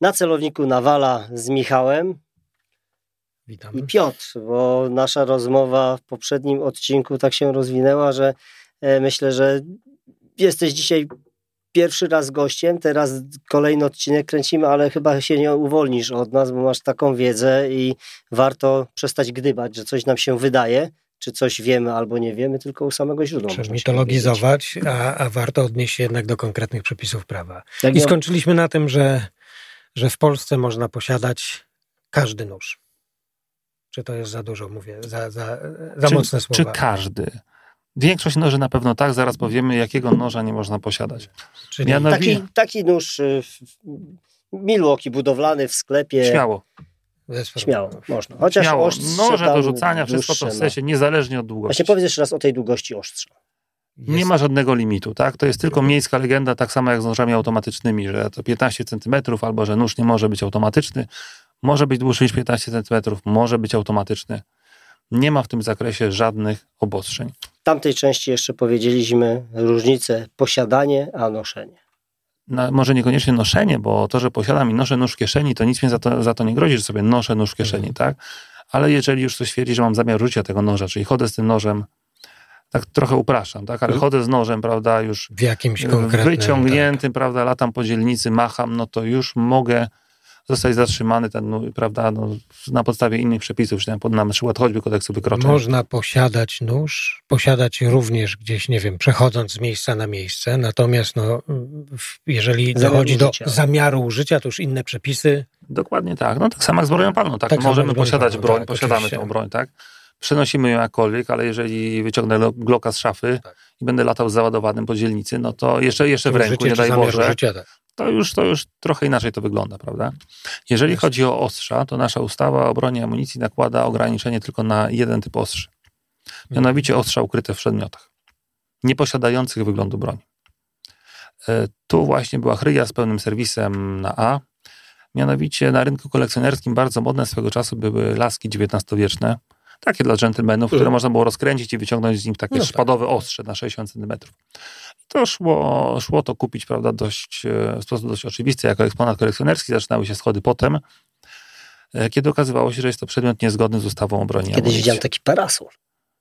Na celowniku Nawala z Michałem Witam. i Piotr, bo nasza rozmowa w poprzednim odcinku tak się rozwinęła, że e, myślę, że jesteś dzisiaj pierwszy raz gościem, teraz kolejny odcinek kręcimy, ale chyba się nie uwolnisz od nas, bo masz taką wiedzę i warto przestać gdybać, że coś nam się wydaje, czy coś wiemy albo nie wiemy, tylko u samego źródła. Się mitologizować, a, a warto odnieść się jednak do konkretnych przepisów prawa. Jak I skończyliśmy na tym, że, że w Polsce można posiadać każdy nóż. Czy to jest za dużo, mówię, za, za, za czy, mocne Czy słowa? każdy? Większość noży na pewno tak, zaraz powiemy, jakiego noża nie można posiadać. Czyli na- taki, taki nóż y, Milwaukee budowlany w sklepie. Śmiało. Śmiało, można. Chociaż śmiało. Noże do rzucania, wszystko to w sensie, niezależnie od długości. Właśnie powiedz jeszcze raz o tej długości ostrza. Nie Jest- ma żadnego limitu, tak? To jest tylko miejska legenda, tak samo jak z nożami automatycznymi, że to 15 cm, albo że nóż nie może być automatyczny. Może być dłuższy niż 15 cm, może być automatyczny. Nie ma w tym zakresie żadnych obostrzeń. W tamtej części jeszcze powiedzieliśmy różnicę posiadanie, a noszenie. No, może niekoniecznie noszenie, bo to, że posiadam i noszę nóż w kieszeni, to nic mi za to, za to nie grozi, że sobie noszę nóż w kieszeni, tak? Ale jeżeli już ktoś twierdzi, że mam zamiar użycia tego noża, czyli chodzę z tym nożem, tak trochę upraszczam, tak? Ale Mhm. chodzę z nożem, prawda, już W jakimś konkretnym... wyciągniętym, prawda, latam po dzielnicy, macham, no to już mogę zostać zatrzymany ten, no, prawda, no, na podstawie innych przepisów, czy na, na przykład choćby kodeksu Tak, wykroczeń. można posiadać nóż, posiadać również gdzieś, nie wiem, przechodząc z miejsca na miejsce, natomiast no, jeżeli Zamiaru dochodzi do użycia. zamiaru użycia, to już inne przepisy Dokładnie tak. No tak samo jak z bronią palną, tak? Tak Możemy posiadać palną, broń, tak, posiadamy oczywiście. tą broń, tak? Przenosimy ją jakkolwiek, ale jeżeli wyciągnę lo- Glocka z szafy Tak. i będę latał z załadowanym po dzielnicy, no to jeszcze, jeszcze w ręku, nie daj Boże, użycia, tak. to już, to już trochę inaczej to wygląda, prawda? Jeżeli Jasne. chodzi o ostrza, to nasza ustawa o broni amunicji nakłada ograniczenie tylko na jeden typ ostrzy. Mianowicie ostrza ukryte w przedmiotach, nie posiadających wyglądu broni. E, Tu właśnie była chryja z pełnym serwisem na A. Mianowicie na rynku kolekcjonerskim bardzo modne swego czasu były laski XIX-wieczne, takie dla dżentelmenów, które Mhm. można było rozkręcić i wyciągnąć z nich takie No tak. szpadowe ostrze na 60 cm. To szło, szło to kupić, prawda, dość, e, w sposób dość oczywisty jako eksponat kolekcjonerski. Zaczynały się schody potem, e, kiedy okazywało się, że jest to przedmiot niezgodny z ustawą o broni. Kiedyś amunicji. widziałem taki parasol.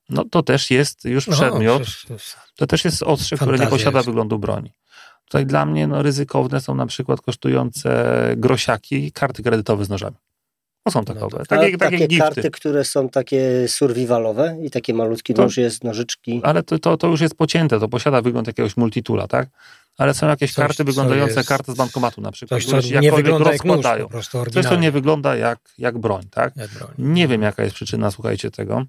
No to też jest już No, przedmiot, przecież- to też jest ostrze, które nie posiada jest. wyglądu broni. Tutaj dla mnie no, ryzykowne są na przykład kosztujące grosiaki i karty kredytowe z nożami. To są takowe. to- takie, takie takie gifty. karty, które są takie survivalowe i takie malutki To- nóż jest, nożyczki. Ale to, to, to już jest pocięte, to posiada wygląd jakiegoś multitula, tak? Ale są jakieś Coś, karty wyglądające jest- karty z bankomatu na przykład, Coś, które co się nie jakkolwiek jak rozkładają. po prostu Coś, co nie wygląda jak, jak broń, tak? Jak broń. Nie wiem, jaka jest przyczyna, słuchajcie tego.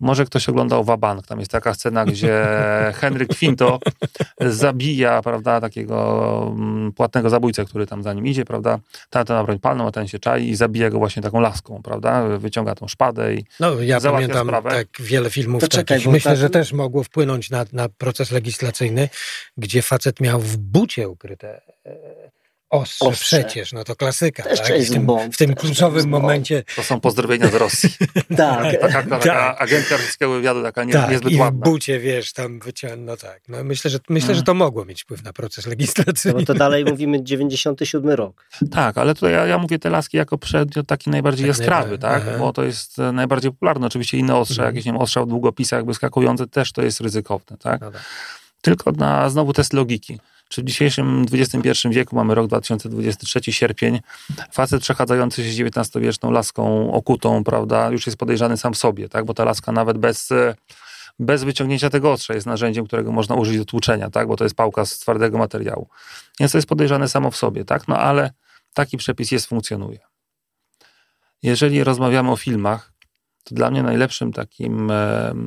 Może ktoś oglądał Wabank. Tam jest taka scena, gdzie Henryk Quinto zabija, prawda, takiego mm, płatnego zabójcę, który tam za nim idzie, prawda. Ten ma broń palną, a ten się czai i zabija go właśnie taką laską, prawda. Wyciąga tą szpadę i No, ja pamiętam sprawę. tak wiele filmów To czekaj, takich. Myślę, tak- że też mogło wpłynąć na, na proces legislacyjny, gdzie facet miał w bucie ukryte e, ostrze, Ostrze. przecież, no to klasyka. Też tak? James w tym, Bond, w tym też kluczowym James Bond. momencie to są pozdrowienia z Rosji. Tak. Taka, taka, taka Tak. agentka rosyjskiego wywiadu, taka nie, tak, niezbyt i w ładna. bucie, wiesz, tam wyciągnął, no tak. No myślę, że, myślę, Mm. że to mogło mieć wpływ na proces No legislacyjny. bo to dalej mówimy 97 rok. Tak, ale tutaj ja, ja mówię te laski jako przedmiot taki najbardziej Tak jaskrawy, tak? aha. Bo to jest e, najbardziej popularne. Oczywiście inne ostrze, Mhm. jakieś nie wiem, ostrza w długopisach wyskakujące też to jest ryzykowne, tak? No tak. Tylko na znowu test logiki. Czy w dzisiejszym XXI wieku, mamy rok 2023, sierpień, facet przechadzający się XIX-wieczną laską okutą, prawda, już jest podejrzany sam w sobie, tak? Bo ta laska nawet bez, bez wyciągnięcia tego ostrza jest narzędziem, którego można użyć do tłuczenia, tak? Bo to jest pałka z twardego materiału. Więc to jest podejrzane samo w sobie, tak? No ale taki przepis jest, funkcjonuje. Jeżeli rozmawiamy o filmach, to dla mnie najlepszym takim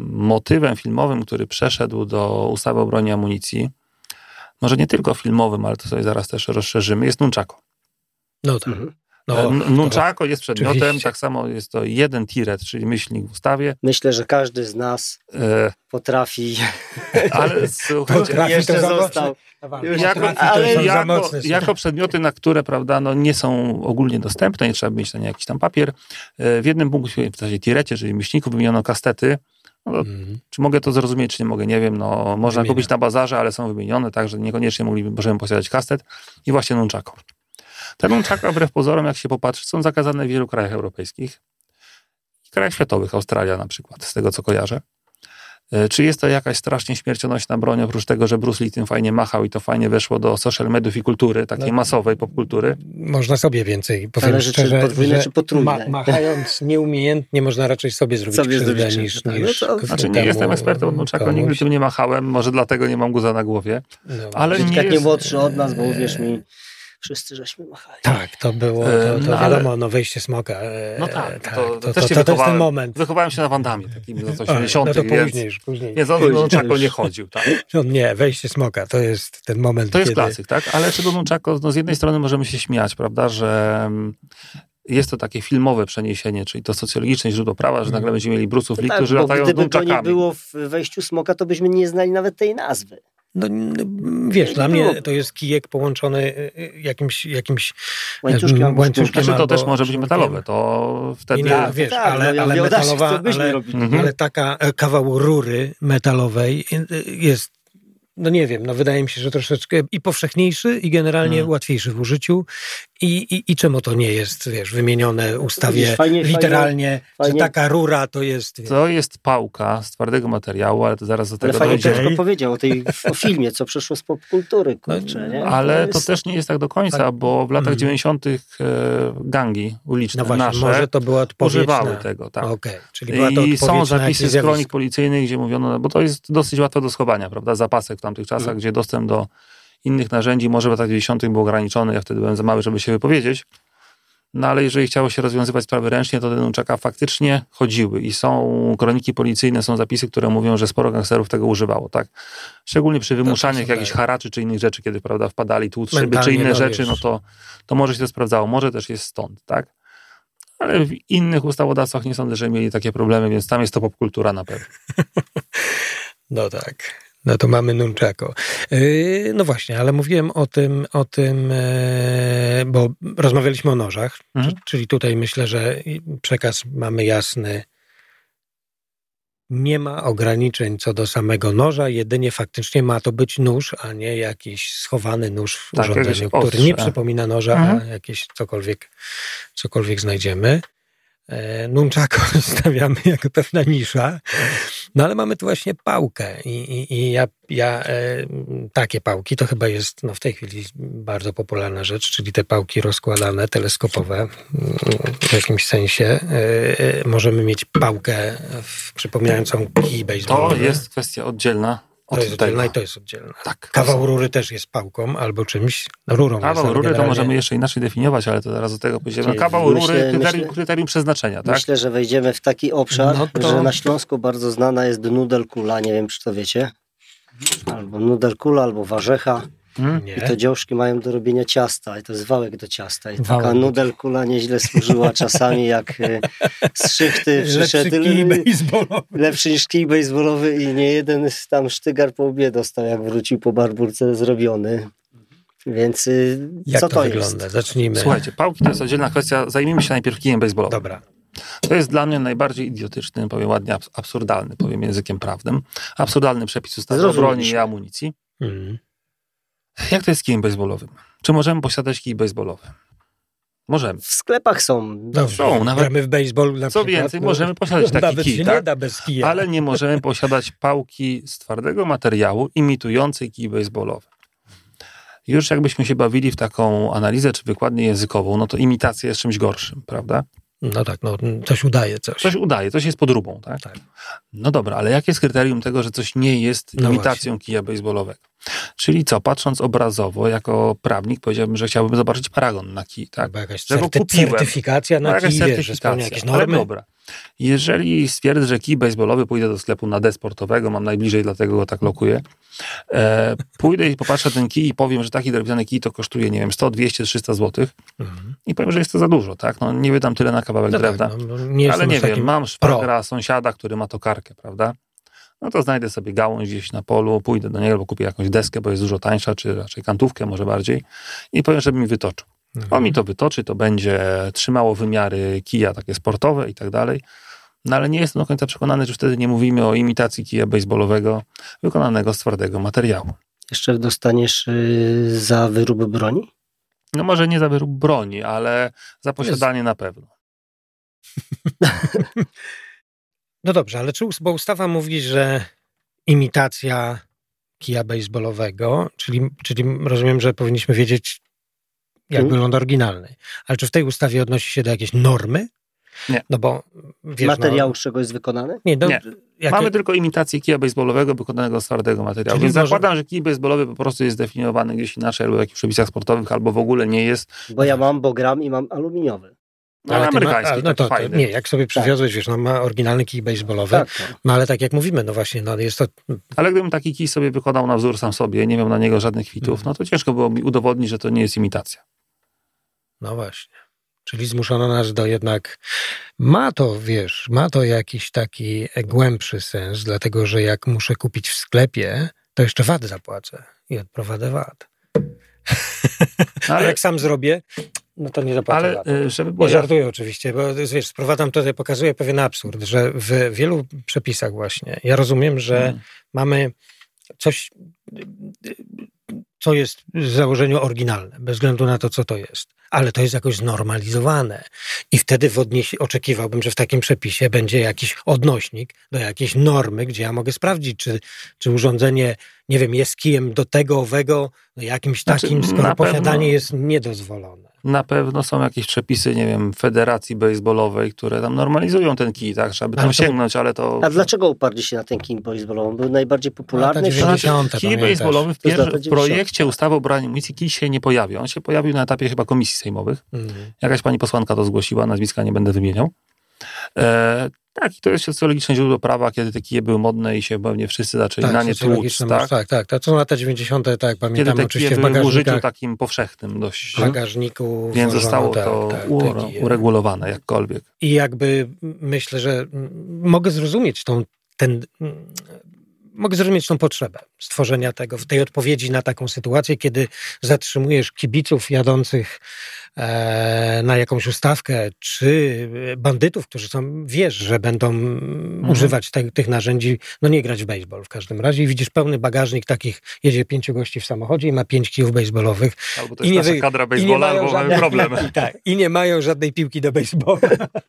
motywem filmowym, który przeszedł do ustawy o broni i amunicji, może nie tylko filmowym, ale to sobie zaraz też rozszerzymy, jest nunchako. No tak. Mhm. No, E, N- to- nunchako jest przedmiotem, oczywiście. tak samo jest to jeden tiret, czyli myślnik w ustawie, Myślę, że każdy z nas e, potrafi. ale słuchajcie, Potrafi Jeszcze został. jako, ale jako, jako przedmioty, na które prawda, no, nie są ogólnie dostępne, nie trzeba mieć na nie jakiś tam papier. E, W jednym punkcie, w zasadzie tirecie, czyli myślniku, wymieniono kastety. No, Mhm. czy mogę to zrozumieć, czy nie mogę, nie wiem. No, można Wymieniam. kupić na bazarze, ale są wymienione, także niekoniecznie mogliby, możemy posiadać kastet. I właśnie nunchako. Te nunchaka, wbrew pozorom, jak się popatrzy, są zakazane w wielu krajach europejskich i krajach światowych, Australia na przykład, z tego co kojarzę. E, czy jest to jakaś strasznie śmiercionośna broń, oprócz tego, że Bruce Lee tym fajnie machał i to fajnie weszło do social mediów i kultury, takiej no, masowej popkultury? Można sobie więcej, powiem Zależy, szczerze, czy podwójne, że czy potrójne. Ma, machając nieumiejętnie, można raczej sobie zrobić sobie krzywdę zrobić niż, no niż to, Znaczy nie jestem ekspertem od Nunchako, nigdy tym nie machałem, może dlatego nie mam guza na głowie, no, ale nie jest... nie młodszy od nas, bo uwierz mi, wszyscy żeśmy machali. Tak, to było, to, to no, wiadomo, no wejście smoka. E, no tak, tak to, to, też to, to, jest ten moment. Wychowałem się na Wandamie, takim z 80 no to więc, później już, później. Więc on do Nunchako nie chodził, tak. No nie, wejście smoka, to jest ten moment, To jest kiedy... klasyk, tak? Ale czy do Nunchako, no z jednej strony możemy się śmiać, prawda, że mm, jest to takie filmowe przeniesienie, czyli to socjologiczne źródło prawa, że nagle będziemy mieli Brusów no Lee, tak, którzy latają gdyby z nunchakami. to nie było w wejściu smoka, to byśmy nie znali nawet tej nazwy. No, wiesz, dla mnie to jest kijek połączony y, y, jakimś, jakimś łańcuszkiem. łańcuszkiem znaczy, to też może być metalowe, to wtedy... Nie, no, wiesz, tak, ale, no, ale ja metalowa, ale, Mhm. ale taka e, kawał rury metalowej y, jest no nie wiem, no wydaje mi się, że troszeczkę i powszechniejszy, i generalnie hmm. łatwiejszy w użyciu. I, i, I czemu to nie jest, wiesz, wymienione w ustawie wiesz, fajnie, literalnie, fajnie, że taka rura to jest... Wiesz. To jest pałka z twardego materiału, ale to zaraz do tego ale fajnie dojdzie. też powiedział o, tej, o filmie, co przeszło z popkultury, kurczę, nie? Ale to, jest... to, też nie jest tak do końca, tak. bo w latach mm. 90. E, gangi uliczne no właśnie, nasze może to była używały tego, tak. Okay. Czyli była to I są zapisy z kronik policyjnych, gdzie mówiono, bo to jest dosyć łatwe do schowania, prawda, zapasek w tamtych czasach, mm. gdzie dostęp do innych narzędzi, może w latach 90. był ograniczony, ja wtedy byłem za mały, żeby się wypowiedzieć. No ale jeżeli chciało się rozwiązywać sprawy ręcznie, to te nunchaka faktycznie chodziły i są kroniki policyjne, są zapisy, które mówią, że sporo gangsterów tego używało, tak? Szczególnie przy wymuszaniach jakichś haraczy czy innych rzeczy, kiedy, prawda, wpadali tłuc, szyby czy inne no, rzeczy, no to, to może się to sprawdzało, może też jest stąd, tak? Ale w innych ustawodawstwach nie sądzę, że mieli takie problemy, więc tam jest to popkultura na pewno. no tak. No to mamy nunchako. Yy, no właśnie, ale mówiłem o tym, o tym, e, bo rozmawialiśmy o nożach, mhm. czyli tutaj myślę, że przekaz mamy jasny. Nie ma ograniczeń co do samego noża, jedynie faktycznie ma to być nóż, a nie jakiś schowany nóż w tak, urządzeniu, który nie przypomina noża, mhm. a jakieś cokolwiek, cokolwiek znajdziemy. E, nunchako stawiamy jako pewna nisza, no ale mamy tu właśnie pałkę i, i, i ja, ja e, takie pałki to chyba jest no, w tej chwili bardzo popularna rzecz, czyli te pałki rozkładane, teleskopowe mm, w jakimś sensie. E, możemy mieć pałkę w, przypominającą kij baseballowy. To jest kwestia oddzielna to jest oddzielna i to jest oddzielna. Tak, Kawał rury też jest pałką albo czymś, rurą. Kawał rury generalnie... to możemy jeszcze inaczej definiować, ale to zaraz do tego pójdziemy. Kawał myślę, rury, kryterium, myślę, kryterium, przeznaczenia, tak? Myślę, że wejdziemy w taki obszar, no to... że na Śląsku bardzo znana jest nudelkula, nie wiem czy to wiecie. Albo nudelkula, albo warzecha. Hmm? I to dziążki mają do robienia ciasta i to jest wałek do ciasta. I wałek. taka nudelkula nieźle służyła czasami, jak e, z szychty przyszedł. Lepszy niż kij baseballowy i nie jeden tam sztygar po łbie dostał, jak wrócił po barburce zrobiony. Więc y, jak co to, to wygląda? jest? Zacznijmy. Słuchajcie, pałki to jest oddzielna kwestia. Zajmijmy się najpierw kijem baseballowym. Dobra. To jest dla mnie najbardziej idiotyczny, powiem ładnie, absurdalny, powiem językiem prawnym, absurdalny przepis ustawy o broni i amunicji. Mhm. Jak to jest z kijem baseballowym? Czy możemy posiadać kij baseballowy? Możemy. W sklepach są. Dobrze, są. Nawet, gramy w baseball na Co przykład, więcej, no, możemy posiadać taki nawet kij, się tak? nie da bez kija. Ale nie możemy posiadać pałki z twardego materiału imitującej kij baseballowy. Już jakbyśmy się bawili w taką analizę czy wykładnię językową, no to imitacja jest czymś gorszym, prawda? No tak, no coś udaje coś. Coś udaje, coś jest podróbą, tak? tak. No dobra, ale jakie jest kryterium tego, że coś nie jest no imitacją właśnie. kija baseballowego? Czyli co, patrząc obrazowo, jako prawnik powiedziałbym, że chciałbym zobaczyć paragon na kij, tak? Albo jakaś certy- certyfikacja na no, kij, certyfikacja. jakieś normy. Ale dobra. Jeżeli stwierdzę, że kij baseballowy, pójdę do sklepu na D sportowego, mam najbliżej, dlatego go tak lokuję, e, pójdę i popatrzę ten kij i powiem, że taki drewniany kij to kosztuje, nie wiem, 100, 200, 300 zł mhm. i powiem, że jest to za dużo, tak? No nie wydam tyle na kawałek no drewna. Tak, no, no nie ale nie wiem, mam szwagra, sąsiada, który ma tokarkę, prawda? no to znajdę sobie gałąź gdzieś na polu, pójdę do niego, albo kupię jakąś deskę, bo jest dużo tańsza, czy raczej kantówkę może bardziej i powiem, żeby mi wytoczył. Mhm. On mi to wytoczy, to będzie trzymało wymiary kija takie sportowe i tak dalej. No ale nie jestem do końca przekonany, że wtedy nie mówimy o imitacji kija baseballowego wykonanego z twardego materiału. Jeszcze dostaniesz yy, za wyrób broni? No może nie za wyrób broni, ale za posiadanie Jest. na pewno. No dobrze, ale czy bo ustawa mówi, że imitacja kija baseballowego, czyli, czyli rozumiem, że powinniśmy wiedzieć, jak hmm. wygląda oryginalny. Ale czy w tej ustawie odnosi się do jakiejś normy? Nie. No bo wiesz, Materiału, no, z czego jest wykonany? Nie, do, nie. Jak... Mamy tylko imitację kija baseballowego wykonanego z twardego materiału. Czyli Więc może... zakładam, że kij baseballowy po prostu jest zdefiniowany gdzieś inaczej, albo w jakichś przepisach sportowych, albo w ogóle nie jest. Bo ja mam, bo gram i mam aluminiowy. No, ale amerykański, ma, no to, to, nie, jak sobie tak. przywiozłeś, tak. wiesz, no ma oryginalny kij baseballowy, tak, tak. no ale tak jak mówimy, no właśnie, no jest to... Ale gdybym taki kij sobie wykonał na wzór sam sobie, nie miał na niego żadnych kwitów, hmm. no to ciężko było mi udowodnić, że to nie jest imitacja. No właśnie. Czyli zmuszono nas do jednak. Ma to, wiesz, ma to jakiś taki głębszy sens, dlatego że jak muszę kupić w sklepie, to jeszcze VAT zapłacę i odprowadzę VAT. Ale... Jak sam zrobię, no to nie zapłacę Ale, VAT. Y, żeby było... Nie żartuję oczywiście, bo wiesz, sprowadzam to, pokazuje pewien absurd, że w wielu przepisach właśnie, ja rozumiem, że hmm. mamy coś, co jest w założeniu oryginalne, bez względu na to, co to jest ale to jest jakoś znormalizowane. I wtedy w odnieś- oczekiwałbym, że w takim przepisie będzie jakiś odnośnik do jakiejś normy, gdzie ja mogę sprawdzić, czy, czy urządzenie, nie wiem, jest kijem do tego, owego, no jakimś znaczy, takim, skoro posiadanie pewno... jest niedozwolone na pewno są jakieś przepisy, nie wiem, federacji baseballowej, które tam normalizują ten kij, tak, żeby tam to... sięgnąć, ale to... A dlaczego uparli się na ten kij baseballowym? Był najbardziej popularny? No, kij baseballowy w, pierwszym, w projekcie ustawy o braniu amunicji kij się nie pojawił. On się pojawił na etapie chyba komisji sejmowych. Mhm. Jakaś pani posłanka to zgłosiła, nazwiska nie będę wymieniał. E, tak, i to jest socjologiczne źródło prawa, kiedy te kije były modne i się pewnie wszyscy zaczęli tak, na nie tłuc. Tak? tak, tak. To są lata 90., tak pamiętam. Kiedy te oczywiście kije były w użyciu takim powszechnym dość. W bagażniku. Więc zostało tak, to tak, uregulowane jakkolwiek. I jakby myślę, że mogę zrozumieć tą, ten mogę zrozumieć tą potrzebę stworzenia tego, tej odpowiedzi na taką sytuację, kiedy zatrzymujesz kibiców jadących na jakąś ustawkę, czy bandytów, którzy są, wiesz, że będą mhm. używać te, tych narzędzi, no nie grać w baseball w każdym razie i widzisz pełny bagażnik takich, jedzie pięciu gości w samochodzie i ma pięć kijów baseballowych. Albo to jest I nie, nasza kadra baseballa, albo żadne, mamy problem. I, tak, I nie mają żadnej piłki do baseballa.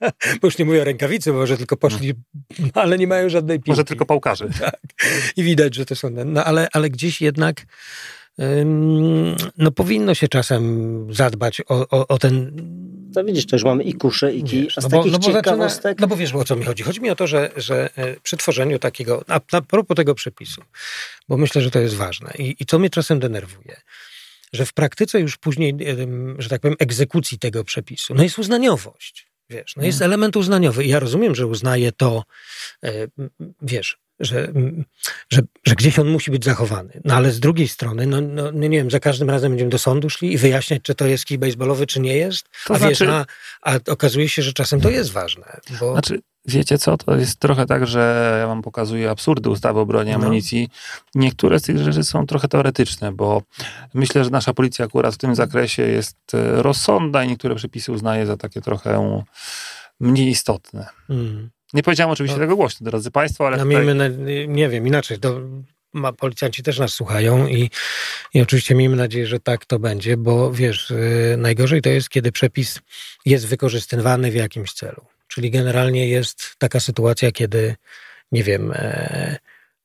bo już nie mówię o rękawicy, może tylko poszli, ale nie mają żadnej piłki. Może tylko pałkarzy. Tak. I widać, że to są, no ale, ale gdzieś jednak no powinno się czasem zadbać o, o, o ten... No widzisz, to już mamy i kusze, i kij, a z no bo, no ciekawostek... Zaczyna, no bo wiesz, o co mi chodzi. Chodzi mi o to, że, że e, przy tworzeniu takiego, a, a propos tego przepisu, bo myślę, że to jest ważne i, i co mnie czasem denerwuje, że w praktyce już później, że tak powiem, egzekucji tego przepisu, no jest uznaniowość. Wiesz, no jest mhm. element uznaniowy. I ja rozumiem, że uznaje to, e, wiesz, że, że, że gdzieś on musi być zachowany. No ale z drugiej strony, no, no, no, nie wiem, za każdym razem będziemy do sądu szli i wyjaśniać, czy to jest kij baseballowy, czy nie jest. To a znaczy... wiesz, a, a okazuje się, że czasem to jest ważne. Bo... Znaczy, wiecie co, to jest trochę tak, że ja wam pokazuję absurdy ustawy o broni no. amunicji. Niektóre z tych rzeczy są trochę teoretyczne, bo myślę, że nasza policja akurat w tym zakresie jest e, rozsądna i niektóre przepisy uznaje za takie trochę mniej istotne. Mm. Nie powiedziałem oczywiście no, tego głośno, drodzy Państwo, ale. No, tutaj... miejmy, nie wiem, inaczej. To, ma, policjanci też nas słuchają i, i oczywiście miejmy nadzieję, że tak to będzie, bo wiesz, yy, najgorzej to jest, kiedy przepis jest wykorzystywany w jakimś celu. Czyli generalnie jest taka sytuacja, kiedy nie wiem, e,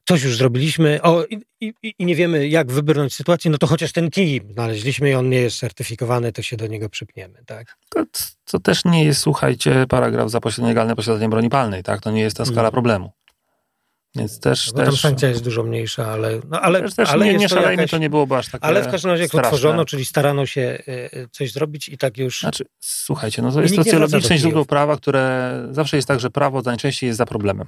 coś już zrobiliśmy o, i, i, i, nie wiemy, jak wybrnąć z sytuacji, no to chociaż ten kij znaleźliśmy i on nie jest certyfikowany, to się do niego przypniemy, tak? To, to też nie jest, słuchajcie, paragraf za nielegalne posiadanie broni palnej, tak? To nie jest ta skala mm. problemu. Więc też, no, też... Tam sankcja jest dużo mniejsza, ale... No, ale też, też ale nie, nie szalejmy, to, jakaś, to nie byłoby aż takie Ale w każdym razie jak otworzono, czyli starano się e, e, coś zrobić i tak już... Znaczy, słuchajcie, no to jest socjologiczne źródło prawa, które zawsze jest tak, że prawo najczęściej jest za problemem.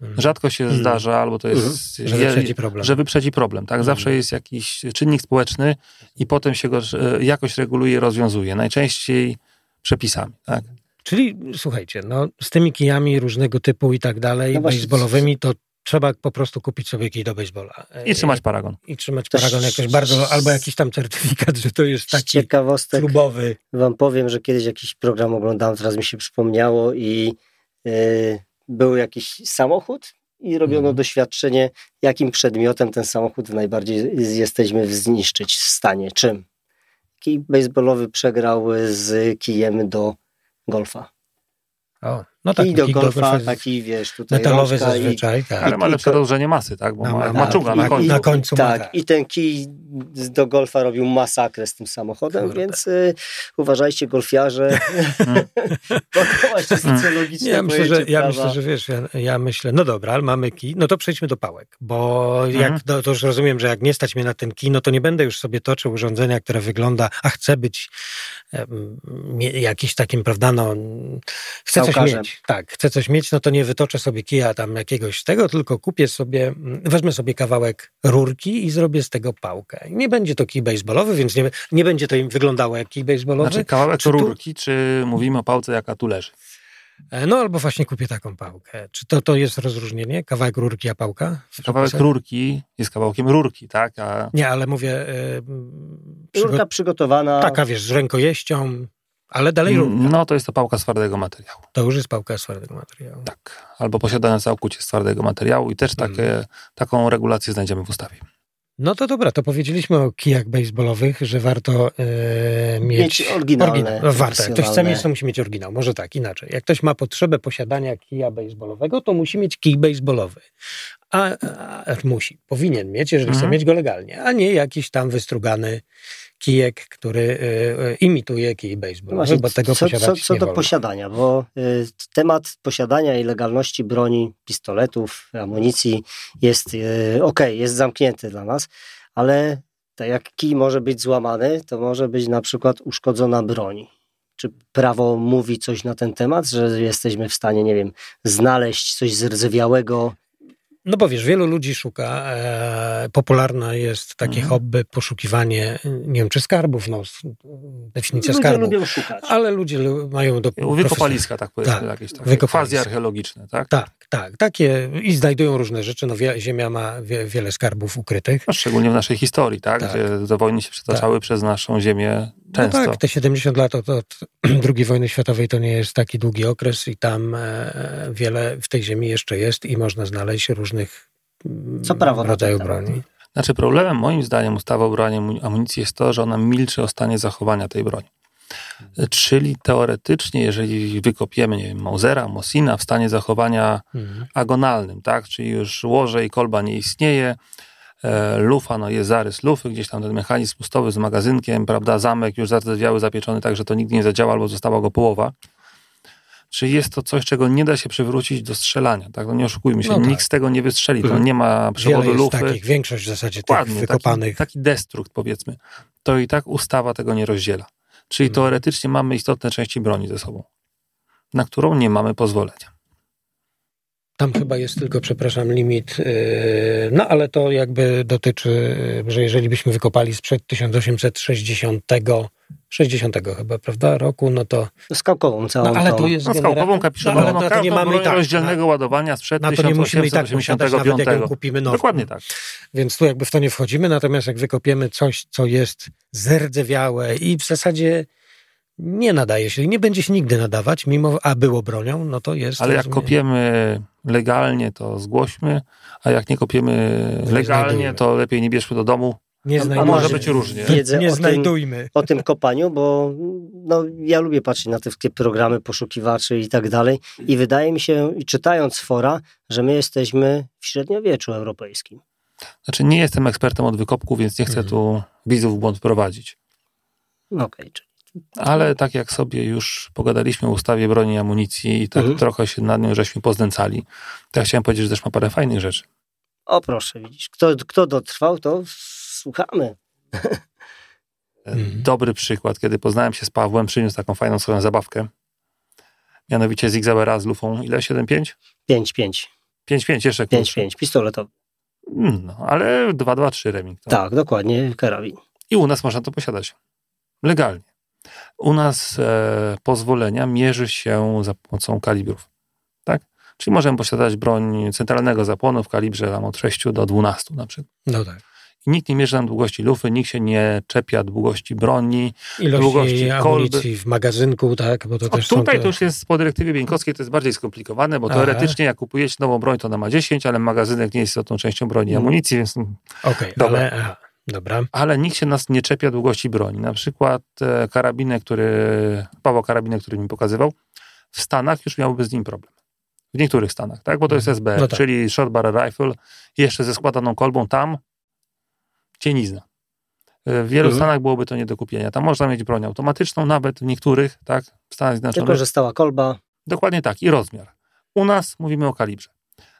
Mhm. Rzadko się hmm. zdarza, albo to jest, hmm. że, wyprzedzi problem. że wyprzedzi problem. Tak? Zawsze hmm. jest jakiś czynnik społeczny i potem się go e, jakoś reguluje, rozwiązuje. Najczęściej przepisami. Tak? Czyli słuchajcie, no, z tymi kijami różnego typu i tak dalej, no baseballowymi, to trzeba po prostu kupić sobie kij do baseballa. I trzymać paragon. I, trzymać paragon jakoś bardzo, albo jakiś tam certyfikat, że to jest taki ciekawostek klubowy. Wam powiem, że kiedyś jakiś program oglądałem, teraz mi się przypomniało i yy, był jakiś samochód i robiono mhm. doświadczenie, jakim przedmiotem ten samochód najbardziej jesteśmy zniszczyć w stanie, czym. kij baseballowy przegrał z kijem do golfa. O, no tak, I do golfa, taki wiesz, tutaj metalowy zazwyczaj, i, tak. Ale ma lepsze rozłożenie masy, tak? Bo no, ma, tak, maczuga na końcu. I, na końcu tak, tak, i ten kij do golfa robił masakrę z tym samochodem, Kurde. więc y, uważajcie golfiarze, to właśnie socjologiczne ja myślę, że, ja myślę, że wiesz, ja, ja, myślę, no dobra, ale mamy kij, no to przejdźmy do pałek, bo jak, mhm. no, to już rozumiem, że jak nie stać mnie na ten kij, no to nie będę już sobie toczył urządzenia, które wygląda, a chcę być um, jakiś takim, prawda, no chcę coś mieć, tak, chcę coś mieć, no to nie wytoczę sobie kija tam jakiegoś tego, tylko kupię sobie, mm, wezmę sobie kawałek rurki i zrobię z tego pałkę. Nie będzie to kij baseballowy, więc nie, nie będzie to im wyglądało jak kij baseballowy. Znaczy kawałek czy rurki, tu... czy mówimy o pałce, jaka tu leży? E, no albo właśnie kupię taką pałkę. Czy to, to jest rozróżnienie? Kawałek rurki, a pałka? Kawałek rurki jest kawałkiem rurki, tak? A... Nie, ale mówię... Yy, Rurka przygotowana... Taka, wiesz, z rękojeścią, ale dalej rurka. No to jest to pałka z twardego materiału. To już jest pałka z twardego materiału. Tak. Albo posiadana całkowicie z twardego materiału i też mm. takie, mm. taką regulację znajdziemy w ustawie. No to dobra, to powiedzieliśmy o kijach baseballowych, że warto e, mieć, mieć oryginalne. oryginał. No, warto. Jak ktoś chce mieć, to musi mieć oryginał. Może tak, inaczej. Jak ktoś ma potrzebę posiadania kija baseballowego, to musi mieć kij baseballowy. A, a, a musi, powinien mieć, jeżeli mhm. chce mieć go legalnie, a nie jakiś tam wystrugany kijek, który y, y, imituje kij baseballowy, bo tego co, posiadać co, do wolno. posiadania, bo y, temat posiadania i legalności broni, pistoletów, amunicji jest ok, jest zamknięty dla nas, ale tak jak kij może być złamany, to może być na przykład uszkodzona broń. Czy prawo mówi coś na ten temat, że jesteśmy w stanie, nie wiem, znaleźć coś zrdzewiałego no bo wiesz, wielu ludzi szuka, e, popularne jest takie mhm. hobby, poszukiwanie, nie wiem czy skarbów, no definicja ludzie skarbu. lubią szukać. Ale ludzie mają do... Wykopaliska, tak powiedzmy, tak, jakieś takie fazy archeologiczne, tak? Tak, tak, takie i znajdują różne rzeczy, no Ziemia ma wie, wiele skarbów ukrytych. No, szczególnie w naszej historii, tak? tak. Gdzie te wojny się przetaczały tak. przez naszą Ziemię często. No tak, te 70 lat od, od II wojny światowej to nie jest taki długi okres i tam e, wiele w tej ziemi jeszcze jest i można znaleźć różnych Co prawo rodzajów broni. Znaczy problemem moim zdaniem ustawy o broni amunicji jest to, że ona milczy o stanie zachowania tej broni. Czyli teoretycznie, jeżeli wykopiemy nie wiem, Mausera, Mosina w stanie zachowania mhm. agonalnym, tak? czyli już łoże i kolba nie istnieje, lufa, no jest zarys lufy, gdzieś tam ten mechanizm pustowy z magazynkiem, prawda, zamek już zardzewiały, zapieczony tak, że to nigdy nie zadziała albo została go połowa. Czy jest to coś, czego nie da się przywrócić do strzelania, tak? No nie oszukujmy się, no tak. nikt z tego nie wystrzeli, to mhm. nie ma przewodu Wiele lufy. Takich, większość w zasadzie tych wykopanych. Taki, taki destrukt powiedzmy. To i tak ustawa tego nie rozdziela. Czyli hmm. teoretycznie mamy istotne części broni ze sobą, na którą nie mamy pozwolenia. Tam chyba jest tylko, przepraszam, limit, yy, no ale to jakby dotyczy, że jeżeli byśmy wykopali sprzed 1860, 60 chyba, prawda, roku, no to... Skałkową całą no, ale to jest no, skałkową kapiszonową, no, ale to, to nie mamy tak, rozdzielnego na, ładowania sprzed na to nie musimy i tak posiadać, nawet jak ją kupimy nową. Dokładnie tak. Więc tu jakby w to nie wchodzimy, natomiast jak wykopiemy coś, co jest zerdzewiałe i w zasadzie nie nadaje się, nie będzie się nigdy nadawać, mimo, a było bronią, no to jest... Ale jak kopiemy legalnie, to zgłośmy, a jak nie kopiemy legalnie, to lepiej nie bierzmy do domu. Nie a, a może być różnie. Wiedzę nie o znajdujmy. Tym, o tym kopaniu, bo no, ja lubię patrzeć na te programy poszukiwaczy i tak dalej i wydaje mi się, czytając fora, że my jesteśmy w średniowieczu europejskim. Znaczy nie jestem ekspertem od wykopku, więc nie chcę mhm. tu widzów w błąd prowadzić. Okej, okay, ale tak jak sobie już pogadaliśmy o ustawie broni i amunicji i tak mhm. trochę się nad nią żeśmy poznęcali, to ja chciałem powiedzieć, że też ma parę fajnych rzeczy. O proszę, widzisz, kto, kto dotrwał, to słuchamy. Mhm. Dobry przykład, kiedy poznałem się z Pawłem, przyniósł taką fajną swoją zabawkę. Mianowicie z XLR z lufą. Ile? 7,5? 5,5. 5,5 jeszcze 5,5, pistoletowy. No, ale 2,2,3 Remington. Tak, dokładnie, karabin. I u nas można to posiadać. Legalnie. U nas e, pozwolenia mierzy się za pomocą kalibrów. Tak? Czyli możemy posiadać broń centralnego zapłonu w kalibrze tam, od 6 do 12 na przykład. No tak. I nikt nie mierzy nam długości lufy, nikt się nie czepia długości broni, Ilości długości kolby. w magazynku, tak? Bo to też tutaj to już jest po dyrektywie Bieńkowskiej, to jest bardziej skomplikowane, bo Aha. teoretycznie jak kupujecie nową broń, to ona ma 10, ale magazynek nie jest istotną częścią broni i hmm. amunicji, więc Okej, okay, ale... Dobra. Ale nikt się nas nie czepia długości broni. Na przykład e, karabiny, który, Paweł karabiny, który mi pokazywał, w Stanach już miałby z nim problem. W niektórych Stanach, tak? Bo to jest SBR, no tak. czyli Short Barrel Rifle, jeszcze ze składaną kolbą tam cienizna. W wielu mhm. Stanach byłoby to nie do kupienia. Tam można mieć broń automatyczną, nawet w niektórych, tak? W Stanach Zjednoczonych. Tylko, że stała kolba. Dokładnie tak. I rozmiar. U nas mówimy o kalibrze.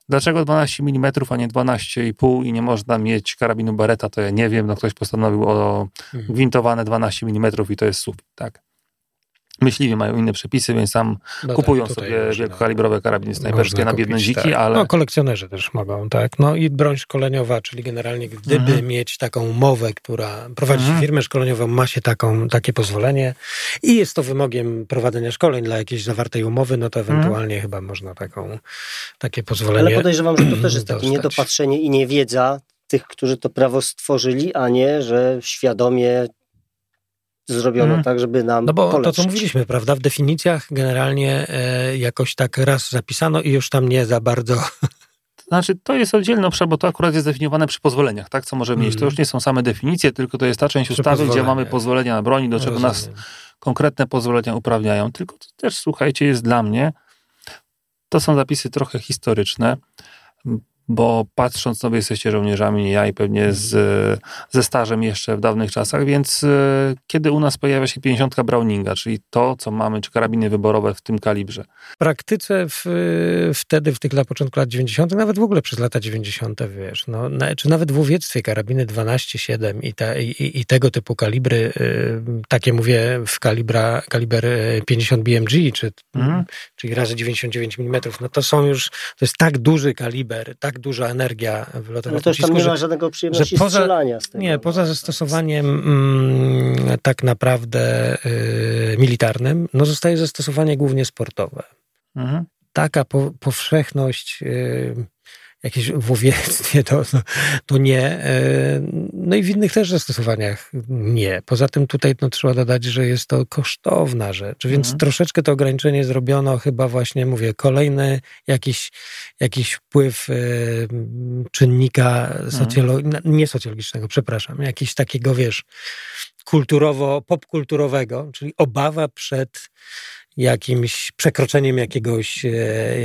Dlaczego 12 mm, a nie 12,5 i nie można mieć karabinu Beretta, to ja nie wiem. No ktoś postanowił o mhm. gwintowane 12 mm i to jest sufit, tak? Myśliwi mają inne przepisy, więc sam no kupują tak, sobie wielkokalibrowe karabiny snajperskie na biedne dziki, tak. ale... No kolekcjonerzy też mogą, tak. No i broń szkoleniowa, czyli generalnie gdyby mhm. mieć taką umowę, która prowadzi mhm. firmę szkoleniową, ma się taką, takie pozwolenie i jest to wymogiem prowadzenia szkoleń dla jakiejś zawartej umowy, no to mhm. ewentualnie mhm. chyba można taką, takie pozwolenie Ale podejrzewam, że to też jest takie niedopatrzenie i niewiedza tych, którzy to prawo stworzyli, a nie, że świadomie zrobiono hmm. tak, żeby nam No bo to, co mówiliśmy, prawda, w definicjach generalnie e, jakoś tak raz zapisano i już tam nie za bardzo... Znaczy, to jest oddzielny obszar, bo to akurat jest definiowane przy pozwoleniach, tak, co może mieć. To mhm. już nie są same definicje, tylko to jest ta część ustawy, gdzie mamy pozwolenia na broni, do czego Rozumiem. nas konkretne pozwolenia uprawniają. Tylko to też, słuchajcie, jest dla mnie, to są zapisy trochę historyczne, bo patrząc, no wy jesteście żołnierzami, ja i pewnie z, ze stażem jeszcze w dawnych czasach, więc e, kiedy u nas pojawia się 50 Browninga, czyli to, co mamy, czy karabiny wyborowe w tym kalibrze? W praktyce w, wtedy, w tych na początku lat 90., nawet w ogóle przez lata 90., wiesz, no, na, czy nawet w łowiectwie karabiny 12-7 i, ta, i, i, tego typu kalibry, y, takie mówię w kalibra, kaliber 50 BMG, czy, mhm. czyli razy 99 mm, no to są już, to jest tak duży kaliber, tak tak duża energia w lotowym Ale też tam nie ma żadnego przyjemności poza, strzelania z tego. Nie, poza no. zastosowaniem mm, tak naprawdę y, militarnym, no zostaje zastosowanie głównie sportowe. Mhm. Taka po, powszechność y, jakieś w łowiectwie, to, to, to, nie. E, no i w innych też zastosowaniach nie. Poza tym tutaj no, trzeba dodać, że jest to kosztowna rzecz, więc mhm. troszeczkę to ograniczenie zrobiono chyba właśnie, mówię, kolejny jakiś, jakiś wpływ y, czynnika socjolo- mhm. nie socjologicznego, przepraszam, jakiś takiego, wiesz, kulturowo, popkulturowego, czyli obawa przed jakimś przekroczeniem jakiegoś, e,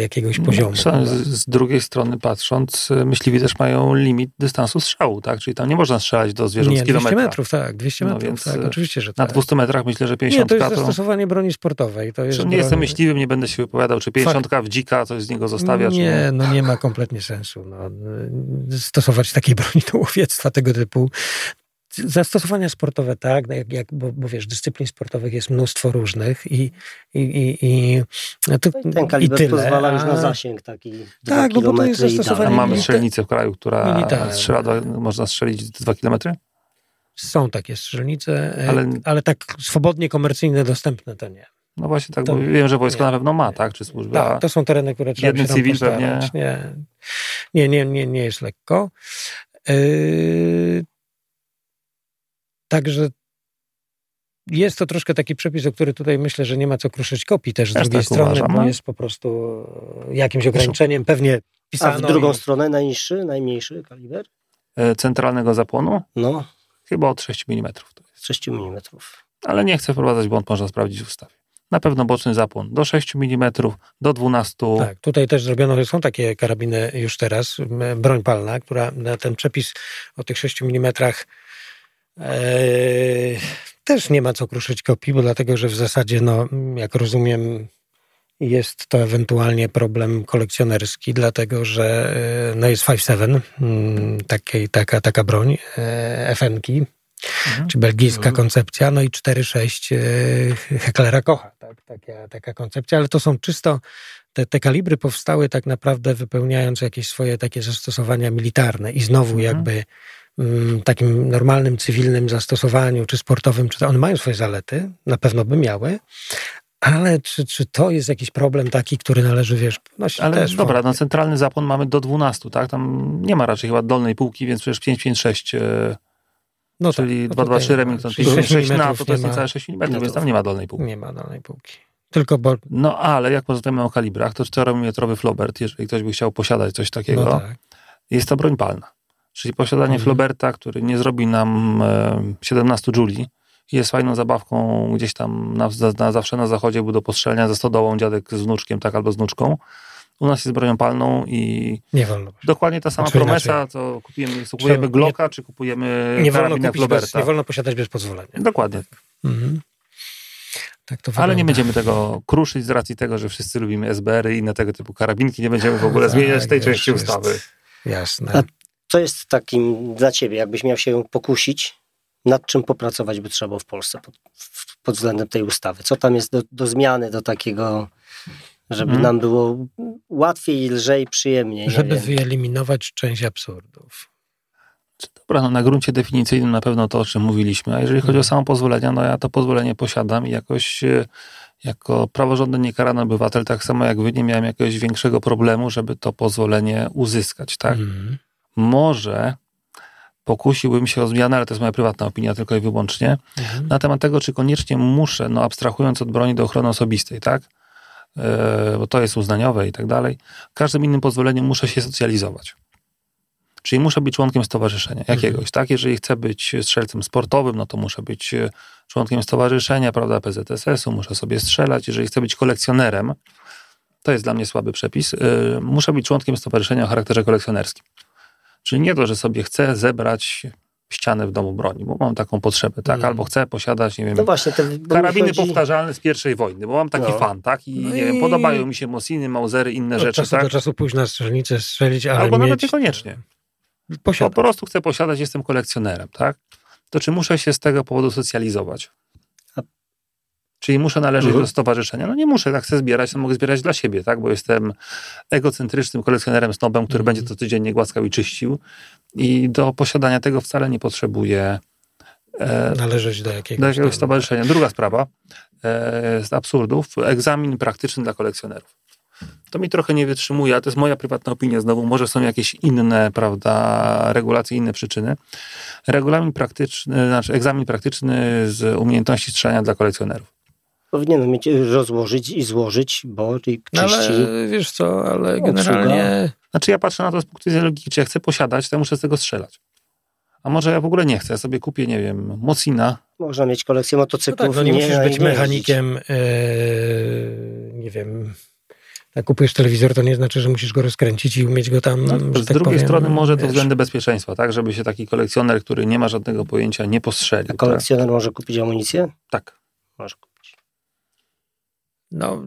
jakiegoś no, poziomu. Z, z, drugiej strony patrząc, e, myśliwi też mają limit dystansu strzału, tak? Czyli tam nie można strzelać do zwierząt nie, z kilometra. 200 metrów, tak, 200 no metrów, tak, oczywiście, że Na tak. 200 metrach myślę, że 50 Nie, to jest zastosowanie broni sportowej. To jest nie jestem myśliwym, nie będę się wypowiadał, czy 50 Fakt. w dzika, coś z niego zostawiać. Nie, no nie ma kompletnie sensu. No. Stosować takiej broni do łowiectwa tego typu zastosowania sportowe, tak, no jak, jak, bo, bo wiesz, dyscyplin sportowych jest mnóstwo różnych i, i, i, i no to, ten kaliber i tyle, pozwala już na zasięg taki Tak, no bo to jest zastosowanie... mamy strzelnicę w kraju, która strzela, do, można strzelić 2 kilometry? Są takie strzelnice, e, ale, ale tak swobodnie komercyjnie dostępne to nie. No właśnie tak, to, bo wiem, że wojsko nie, na pewno ma, tak? Czy służba? Tak, to są tereny, które trzeba Jedny cywil pewnie. Nie, nie, nie, nie, nie jest lekko. Yy, Także jest to troszkę taki przepis, o który tutaj myślę, że nie ma co kruszyć kopii też z też drugiej tak strony, uważam, bo no. jest po prostu jakimś ograniczeniem pewnie pisano. A w drugą i... stronę najniższy, najmniejszy kaliber? E, centralnego zapłonu? No. Chyba od 6 mm. To jest. 6 mm. Ale nie chcę wprowadzać błąd, można sprawdzić w ustawie. Na pewno boczny zapłon do 6 mm, do 12. Tak, tutaj też zrobiono, są takie karabiny już teraz, broń palna, która na ten przepis o tych 6 mm też nie ma co kruszyć kopii, bo dlatego, że w zasadzie, no, jak rozumiem, jest to ewentualnie problem kolekcjonerski, dlatego że e, no jest 5.7, mm, takiej, taka, taka broń, e, FN-ki, mhm. czy belgijska koncepcja, no i 4.6 e, Hecklera Kocha, tak, taka, taka koncepcja, ale to są czysto, te, te kalibry powstały tak naprawdę wypełniając jakieś swoje takie zastosowania militarne i znowu mhm. jakby takim normalnym, cywilnym zastosowaniu, czy sportowym, czy to, one mają swoje zalety, na pewno by miały, ale czy, czy to jest jakiś problem taki, który należy, wiesz, nosić Ale też dobra, no centralny zapłon mamy do 12, tak? Tam nie ma raczej chyba dolnej półki, więc przecież 556, e, no czyli tak, 223 no Remington, 6 na to to jest niecałe 6 mm, więc tam nie ma dolnej półki. Nie ma dolnej półki. Tylko bo... No ale jak porozmawiamy o kalibrach, to 4 mm flobert, jeżeli ktoś by chciał posiadać coś takiego, no tak. jest to broń palna. Czyli posiadanie mhm. Floberta, który nie zrobi nam 17 Juli, jest fajną zabawką gdzieś tam na, na, zawsze na zachodzie był do postrzelenia ze stodołą dziadek z wnuczkiem, tak, albo z wnuczką. U nas jest bronią palną i nie wolno. dokładnie ta sama znaczy promesa, inaczej. to kupujemy, kupujemy Glocka, nie, czy kupujemy nie wolno bez, Nie wolno posiadać bez pozwolenia. Dokładnie. Mhm. Tak Ale nie będziemy tego kruszyć z racji tego, że wszyscy lubimy SBR-y i inne tego typu karabinki. Nie będziemy w ogóle tak, zmieniać tej części jest, ustawy. Jasne. A co jest takim dla ciebie, jakbyś miał się pokusić, nad czym popracować by trzeba było w Polsce pod, pod względem tej ustawy? Co tam jest do, do zmiany, do takiego, żeby hmm. nam było łatwiej, lżej, przyjemniej? Żeby wyeliminować część absurdów. Dobra, no na gruncie definicyjnym na pewno to, o czym mówiliśmy. A jeżeli chodzi o mhm. samo pozwolenie, no ja to pozwolenie posiadam i jakoś e, jako praworządny niekarany obywatel, tak samo jak wy, nie miałem jakiegoś większego problemu, żeby to pozwolenie uzyskać, tak? Mm. Może pokusiłbym się o zmianę, ale to jest moja prywatna opinia tylko i wyłącznie, mhm. na temat tego, czy koniecznie muszę, no abstrahując od broni do ochrony osobistej, tak? E, bo to jest uznaniowe i tak dalej. Każdym innym pozwoleniem muszę się socjalizować. Czyli muszę być członkiem stowarzyszenia jakiegoś, mhm. tak? Jeżeli chcę być strzelcem sportowym, no to muszę być e, członkiem stowarzyszenia, prawda, PZSS-u, muszę sobie strzelać. Jeżeli chcę być kolekcjonerem, to jest dla mnie słaby przepis, yy, muszę być członkiem stowarzyszenia o charakterze kolekcjonerskim. Czyli nie to, że sobie chcę zebrać ścianę w domu broni, bo mam taką potrzebę, tak? Mm. Albo chcę posiadać, nie wiem, no właśnie, karabiny chodzi... powtarzalne z pierwszej wojny, bo mam taki no. fan, tak? I, no nie i... wiem, podobają mi się Mosiny, Mausery, inne Od rzeczy, czasu tak? do czasu pójść na strzelnicę, strzelić, ale Albo mieć... nawet niekoniecznie. Posiadać. Po prostu chcę posiadać, jestem kolekcjonerem, tak? To czy muszę się z tego powodu socjalizować? Czyli muszę należeć mhm. do stowarzyszenia. No nie muszę, tak chcę zbierać, to mogę zbierać dla siebie, tak? Bo jestem egocentrycznym kolekcjonerem snobem, który mhm. będzie to codziennie głaskał i czyścił. I do posiadania tego wcale nie potrzebuję e, należeć do jakiegoś, do jakiegoś stowarzyszenia. Druga sprawa e, z absurdów, egzamin praktyczny dla kolekcjonerów. To mi trochę nie wytrzymuje, a to jest moja prywatna opinia. Znowu, może są jakieś inne, prawda, regulacje, inne przyczyny. Regulamin praktyczny, znaczy egzamin praktyczny z umiejętności strzelania dla kolekcjonerów. Powinien mieć rozłożyć i złożyć, bo czyści. No ale wiesz co, ale generalnie... Znaczy ja patrzę na to z punktu widzenia logiki, czy ja chcę posiadać, to ja muszę z tego strzelać. A może ja w ogóle nie chcę, ja sobie kupię, nie wiem, Mocina. Można mieć kolekcję motocyklów. No tak, no nie, nie musisz być mechanikiem, e, nie wiem, jak kupujesz telewizor, to nie znaczy, że musisz go rozkręcić i umieć go tam. No, z tak drugiej powiem, strony, może to względy bezpieczeństwa, tak? Żeby się taki kolekcjoner, który nie ma żadnego pojęcia, nie postrzelił. A kolekcjoner tak? może kupić amunicję? Tak. Może kupić. No,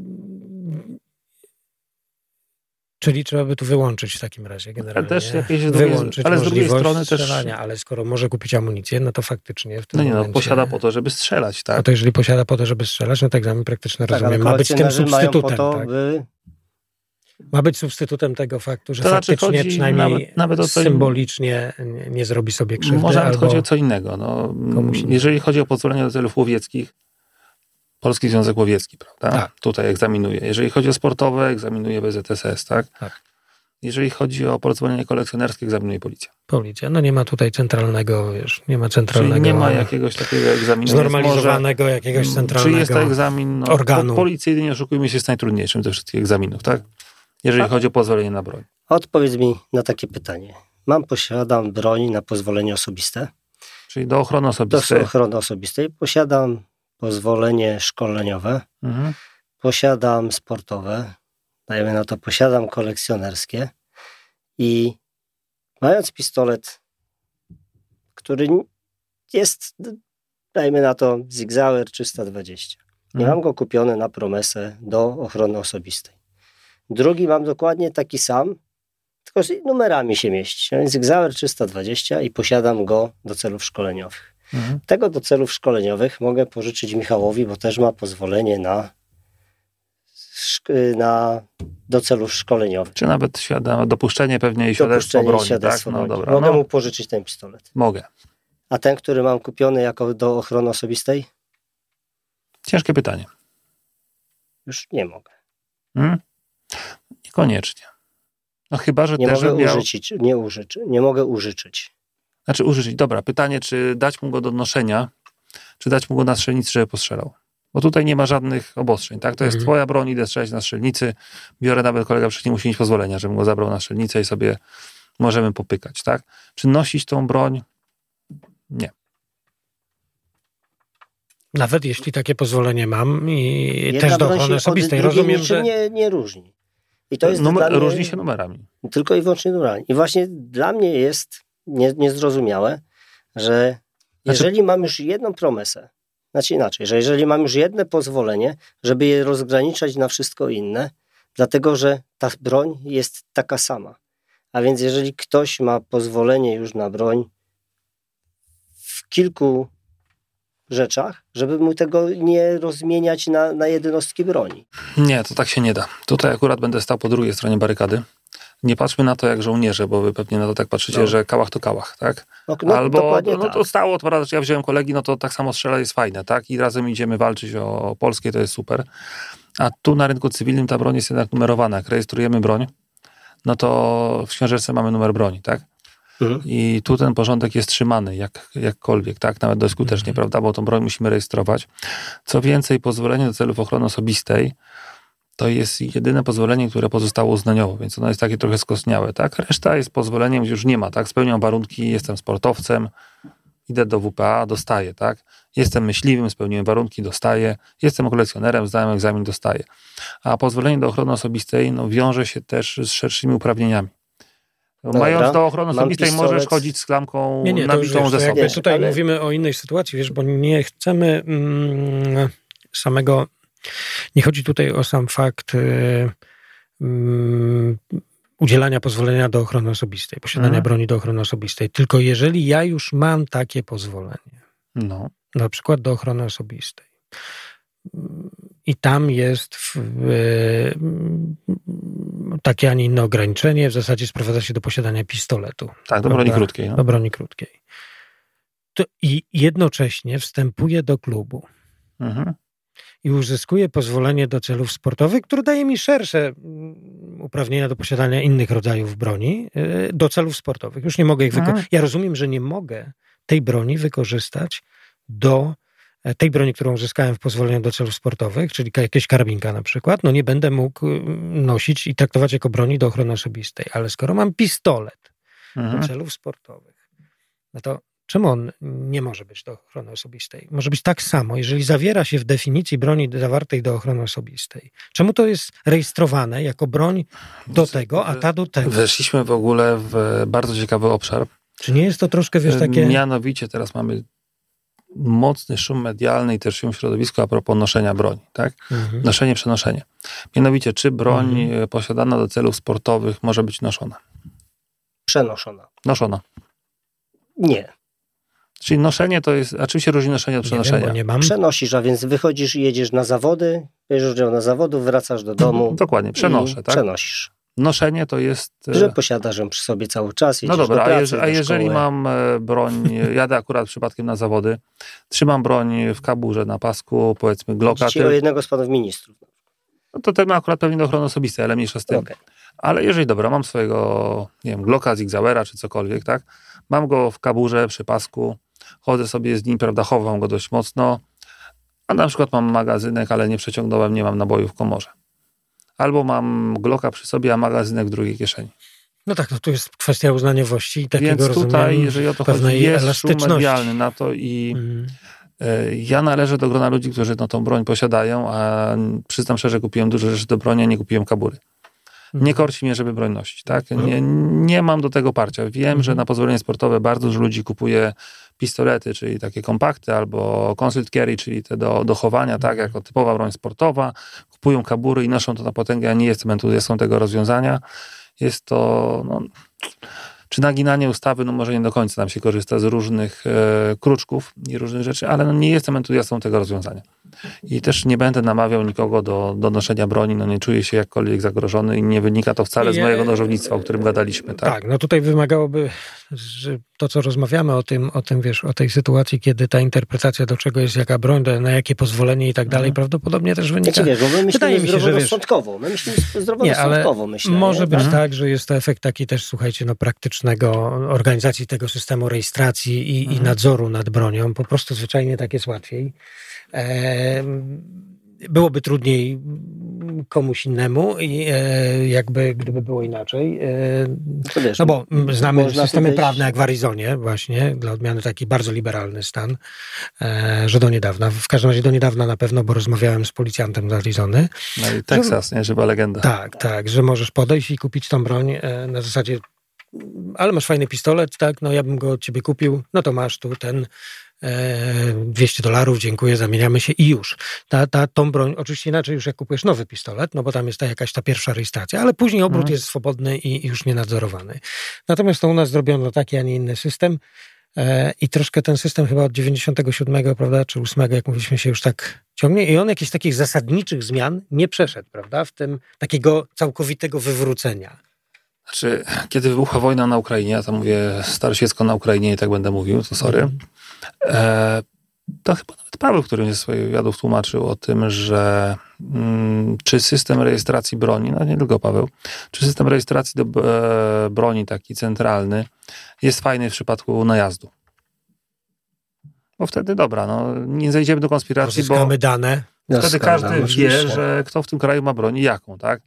Czyli trzeba by tu wyłączyć w takim razie generalnie. Ale też jakieś wyłączyć ale z drugiej strony strzelania, też... ale skoro może kupić amunicję, no to faktycznie w tym No nie momencie... no, posiada po to, żeby strzelać, tak? No to jeżeli posiada po to, żeby strzelać, no to egzamin praktyczny tak, rozumiem. Ma być tym substytutem, to, tak? By... Ma być substytutem tego faktu, że to znaczy faktycznie przynajmniej nawet, nawet o symbolicznie nie, nie, zrobi sobie krzywdy. Może nawet chodzi o co innego. No, jeżeli chodzi o pozwolenie do celów łowieckich, Polski Związek Łowiecki, prawda? Tak. Tutaj egzaminuje. Jeżeli chodzi o sportowe, egzaminuje BZSS, tak? Tak. Jeżeli chodzi o pozwolenie kolekcjonerskie, egzaminuje policja. Policja. No nie ma tutaj centralnego, wiesz, nie ma centralnego... Czyli nie ma jakiegoś takiego egzaminu. Znormalizowanego może, jakiegoś centralnego Czy jest to egzamin? No, organu. Policyjny, nie oszukujmy się, jest najtrudniejszym ze wszystkich egzaminów, tak? Jeżeli A, chodzi o pozwolenie na broń. Odpowiedz mi na takie pytanie. Mam, posiadam broń na pozwolenie osobiste. Czyli do ochrony osobistej. Do ochrony osobistej. Posiadam pozwolenie szkoleniowe, mhm. posiadam sportowe, dajmy na to, posiadam kolekcjonerskie i mając pistolet, który jest, dajmy na to, Zigzauer 320. Nie mhm. mam go kupiony na promesę do ochrony osobistej. Drugi mam dokładnie taki sam, tylko z numerami się mieści. Zigzauer 320 i posiadam go do celów szkoleniowych. Mhm. Tego do celów szkoleniowych mogę pożyczyć Michałowi, bo też ma pozwolenie na, na do celów szkoleniowych. Czy nawet świadom, dopuszczenie pewnie i świadectwo broni, tak? No, dobra. Mogę no. mu pożyczyć ten pistolet. Mogę. A ten, który mam kupiony jako do ochrony osobistej? Ciężkie pytanie. Już nie mogę. Hmm? Niekoniecznie. No chyba, że nie też mogę miał... użyczyć, nie, użyczy, nie mogę użyczyć. Znaczy użyć. Dobra, pytanie, czy dać mu go do noszenia, czy dać mu go na strzelnicy, żeby postrzelał. Bo tutaj nie ma żadnych obostrzeń, tak? To jest mhm. twoja broń, idę strzelać na strzelnicy, biorę nawet kolega przecież nie musi mieć pozwolenia, żebym go zabrał na strzelnicę i sobie możemy popykać, tak? Czy nosić tą broń? Nie. Nawet jeśli takie pozwolenie mam i Jedna też do ochrony osobistej. Rozumiem, że... Nie, nie różni. I to jest Numer, mnie, różni się numerami. Tylko i wyłącznie numerami. I właśnie dla mnie jest nie, niezrozumiałe, że jeżeli znaczy... mam już jedną promesę, znaczy inaczej, że jeżeli mam już jedno pozwolenie, żeby je rozgraniczać na wszystko inne, dlatego że ta broń jest taka sama. A więc jeżeli ktoś ma pozwolenie już na broń w kilku rzeczach, żeby mu tego nie rozmieniać na, na jednostki broni. Nie, to tak się nie da. Tutaj akurat będę stał po drugiej stronie barykady. Nie patrzmy na to jak żołnierze, bo wy pewnie na to tak patrzycie, no. że kałach to kałach, tak? No, no, Albo no, tak. to stało, to prawda, że ja wziąłem kolegi, no to tak samo strzela jest fajne, tak? I razem idziemy walczyć o polskie, to jest super. A tu na rynku cywilnym ta broń jest jednak numerowana. Jak rejestrujemy broń, no to w książeczce mamy numer broni, tak? Mhm. I tu ten porządek jest trzymany jak, jakkolwiek, tak? Nawet dość skutecznie, mhm. prawda? Bo tą broń musimy rejestrować. Co więcej, pozwolenie do celów ochrony osobistej to jest jedyne pozwolenie, które pozostało uznaniowo, więc ono jest takie trochę skostniałe, tak? Reszta jest pozwoleniem, już nie ma, tak? Spełniam warunki, jestem sportowcem, idę do WPA, dostaję, tak? Jestem myśliwym, spełniłem warunki, dostaję. Jestem kolekcjonerem, zdałem egzamin, dostaję. A pozwolenie do ochrony osobistej no, wiąże się też z szerszymi uprawnieniami. Dobra. Mając do ochrony osobistej możesz chodzić z klamką nie, nie, nabitą ze sobą. Tutaj ale... mówimy o innej sytuacji, wiesz, bo nie chcemy mm, samego... Nie chodzi tutaj o sam fakt y, mm, udzielania pozwolenia do ochrony osobistej, posiadania mhm. broni do ochrony osobistej. Tylko jeżeli ja już mam takie pozwolenie, no. na przykład do ochrony osobistej, i tam jest w, takie, a nie inne ograniczenie, w zasadzie sprowadza się do posiadania pistoletu. Tak, do broni krótkiej. No. Do broni krótkiej. To I jednocześnie wstępuje do klubu. Mhm i uzyskuję pozwolenie do celów sportowych, które daje mi szersze mm, uprawnienia do posiadania innych rodzajów broni y, do celów sportowych. Już nie mogę ich wykorzystać. Ja rozumiem, że nie mogę tej broni wykorzystać do e, tej broni, którą uzyskałem w pozwoleniu do celów sportowych, czyli jakieś karabinka na przykład, no nie będę mógł y, nosić i traktować jako broni do ochrony osobistej. Ale skoro mam pistolet mhm. do celów sportowych, no to Czemu on nie może być do ochrony osobistej? Może być tak samo, jeżeli zawiera się w definicji broni zawartej do ochrony osobistej. Czemu to jest rejestrowane jako broń do tego, a ta do tego? Weszliśmy w ogóle w bardzo ciekawy obszar. Czy nie jest to troszkę, wiesz, takie... Mianowicie teraz mamy mocny szum medialny i też szum środowiska a propos noszenia broni, tak? Mhm. Noszenie, przenoszenie. Mianowicie, czy broń mhm. posiadana do celów sportowych może być noszona? Przenoszona. Noszona. Nie. Czyli noszenie to jest, a czym się różni noszenie od przenoszenia? Nie, wiem, nie mam. Przenosisz, a więc wychodzisz i jedziesz na zawody, bierzesz udział na zawodu, wracasz do domu. Dokładnie, przenoszę, tak? Przenosisz. Noszenie to jest... E, Że posiadasz ją przy sobie cały czas, No dobra, pracy, a, a jeżeli mam e, broń, jadę akurat przypadkiem na zawody, trzymam broń w kaburze na pasku, powiedzmy Glocka... Dzisiaj o jednego z panów ministrów. No to ten ma akurat pewnie do ochrony osobistej, ale mniejsza z tym. Okay. Ale jeżeli, dobra, mam swojego, nie wiem, Glocka, Zigzauera czy cokolwiek, tak? Mam go w kaburze, przy pasku, chodzę sobie z nim, prawda, chowam go dość mocno, a na przykład mam magazynek, ale nie przeciągnąłem, nie mam nabojów w komorze. Albo mam Glocka przy sobie, a magazynek w drugiej kieszeni. No tak, no tu jest kwestia uznaniowości i takiego Więc tutaj, jeżeli o to chodzi, jest szum medialny na to i mm. ja należę do grona ludzi, którzy no, tą broń posiadają, a przyznam szczerze, kupiłem dużo rzeczy do broni, a nie kupiłem kabury. Nie mhm. korci mnie, żeby broń nosić, tak? Nie, nie mam do tego parcia. Wiem, że mhm. na pozwolenie sportowe bardzo dużo ludzi kupuje pistolety, czyli takie kompakty, albo concealed carry, czyli te do, do chowania, tak, jako typowa broń sportowa, kupują kabury i noszą to na potęgę. Ja nie jestem entuzjastą tego rozwiązania. Jest to, no, czy naginanie ustawy, no może nie do końca nam się korzysta z różnych e, kruczków i różnych rzeczy, ale no nie jestem entuzjastą tego rozwiązania. I też nie będę namawiał nikogo do, do noszenia broni, no nie czuję się jakkolwiek zagrożony i nie wynika to wcale z mojego nożownictwa, o którym gadaliśmy. Tak, tak no tutaj wymagałoby, że to co rozmawiamy o tym, o tym, wiesz, o tej sytuacji, kiedy ta interpretacja do czego jest jaka broń, na jakie pozwolenie i tak dalej, mhm. prawdopodobnie też wynika... Znaczy, wiesz, bo my myślimy zdroworozsądkowo, my myślimy zdroworozsądkowo, myślę. Może być mhm. tak, że jest to efekt taki też, słuchajcie, no praktycznego organizacji tego systemu rejestracji i, mhm. i nadzoru nad bronią. Po prostu zwyczajnie tak jest łatwiej byłoby trudniej komuś innemu i e, jakby gdyby było inaczej. E, wiesz, no bo znamy systemy tutaj... prawne jak w Arizonie właśnie, dla odmiany taki bardzo liberalny stan, e, że do niedawna, w każdym razie do niedawna na pewno, bo rozmawiałem z policjantem z Arizony. No i Teksas, że, nie? Żywa legenda. Tak, tak, że możesz podejść i kupić tą broń na zasadzie ale masz fajny pistolet, tak, no ja bym go od ciebie kupił, no to masz tu ten 200 e, dolarów, dziękuję, zamieniamy się i już. Ta, ta, tą broń, oczywiście inaczej już jak kupujesz nowy pistolet, no bo tam jest ta jakaś ta pierwsza rejestracja, ale później obrót mhm. jest swobodny i już nienadzorowany. Natomiast to u nas zrobiono taki, a nie inny system e, i troszkę ten system chyba od 97, prawda, czy 8, jak mówiliśmy się już tak ciągnie i on jakichś takich zasadniczych zmian nie przeszedł, prawda, w tym takiego całkowitego wywrócenia. Znaczy, kiedy wybuchła wojna na Ukrainie, ja tam mówię staroświecko na Ukrainie i tak będę mówił, to sorry, mhm. E, to chyba nawet Paweł, który mnie swoich wywiadów tłumaczył o tym, że mm, czy system rejestracji broni, no nie tylko Paweł, czy system rejestracji do, e, broni taki centralny jest fajny w przypadku najazdu. Bo wtedy dobra, no nie zejdziemy do konspiracji, Pozyskamy bo dane. Wtedy każdy wie, że kto w tym kraju ma broń i jaką, tak?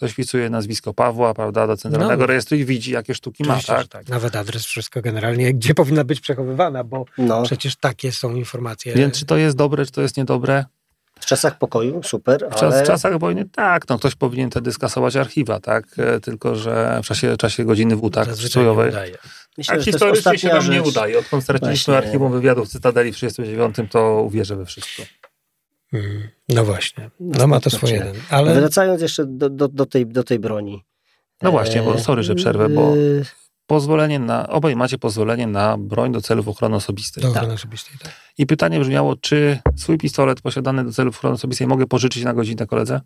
Ktoś wpisuje nazwisko Pawła, prawda, do centralnego no. rejestru i widzi, jakie sztuki ma, tak? tak? Nawet adres, wszystko generalnie, gdzie powinna być przechowywana, bo no. przecież takie są informacje. Więc czy to jest dobre, czy to jest niedobre? W czasach pokoju, super, w, ale... w czasach wojny tak, no ktoś powinien wtedy skasować archiwa, tak? E, tylko, że w czasie, czasie godziny w utach strojowej. Myślę, A historycznie się nam rzecz... nie udaje. Odkąd straciliśmy archiwum wywiadów Cytadeli w 1939, to uwierzę we wszystko. Hmm. No właśnie, no ma to swoje. Ale... Wracając jeszcze do, do, do, tej, do tej broni. No właśnie, bo sorry, że przerwę, bo yy, pozwolenie na, obaj macie pozwolenie na broń do celów ochrony osobistej. Do ochrony tak. osobistej, tak. I pytanie brzmiało, czy swój pistolet posiadany do celów ochrony osobistej mogę pożyczyć na godzinę koledze?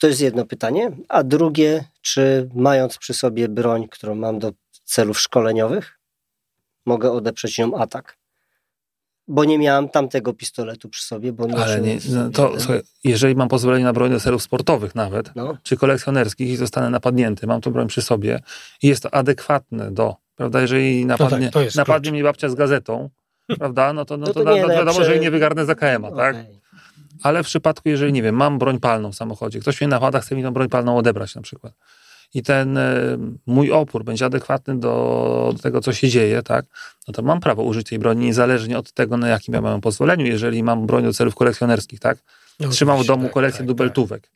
To jest jedno pytanie. A drugie, czy mając przy sobie broń, którą mam do celów szkoleniowych, mogę odeprzeć nią atak? Bo nie miałam tamtego pistoletu przy sobie. Bo nie Ale nie, no to słuchaj, jeżeli mam pozwolenie na broń do celów sportowych nawet, no. czy kolekcjonerskich i zostanę napadnięty, mam tą broń przy sobie i jest to adekwatne do, prawda, jeżeli napadnie, no tak, napadnie mnie babcia z gazetą, prawda, no to, no, no to, to nie, no, wiadomo, że jej nie wygarnę za KM-a, okay. tak? Ale w przypadku, jeżeli, nie wiem, mam broń palną w samochodzie, ktoś mnie napada, chce mi tą broń palną odebrać na przykład i ten e, mój opór będzie adekwatny do, do, tego, co się dzieje, tak, no to mam prawo użyć tej broni niezależnie od tego, na jakim ja mam pozwoleniu. Jeżeli mam broń do celów kolekcjonerskich, tak, no, trzymam w domu tak, kolekcję tak, dubeltówek.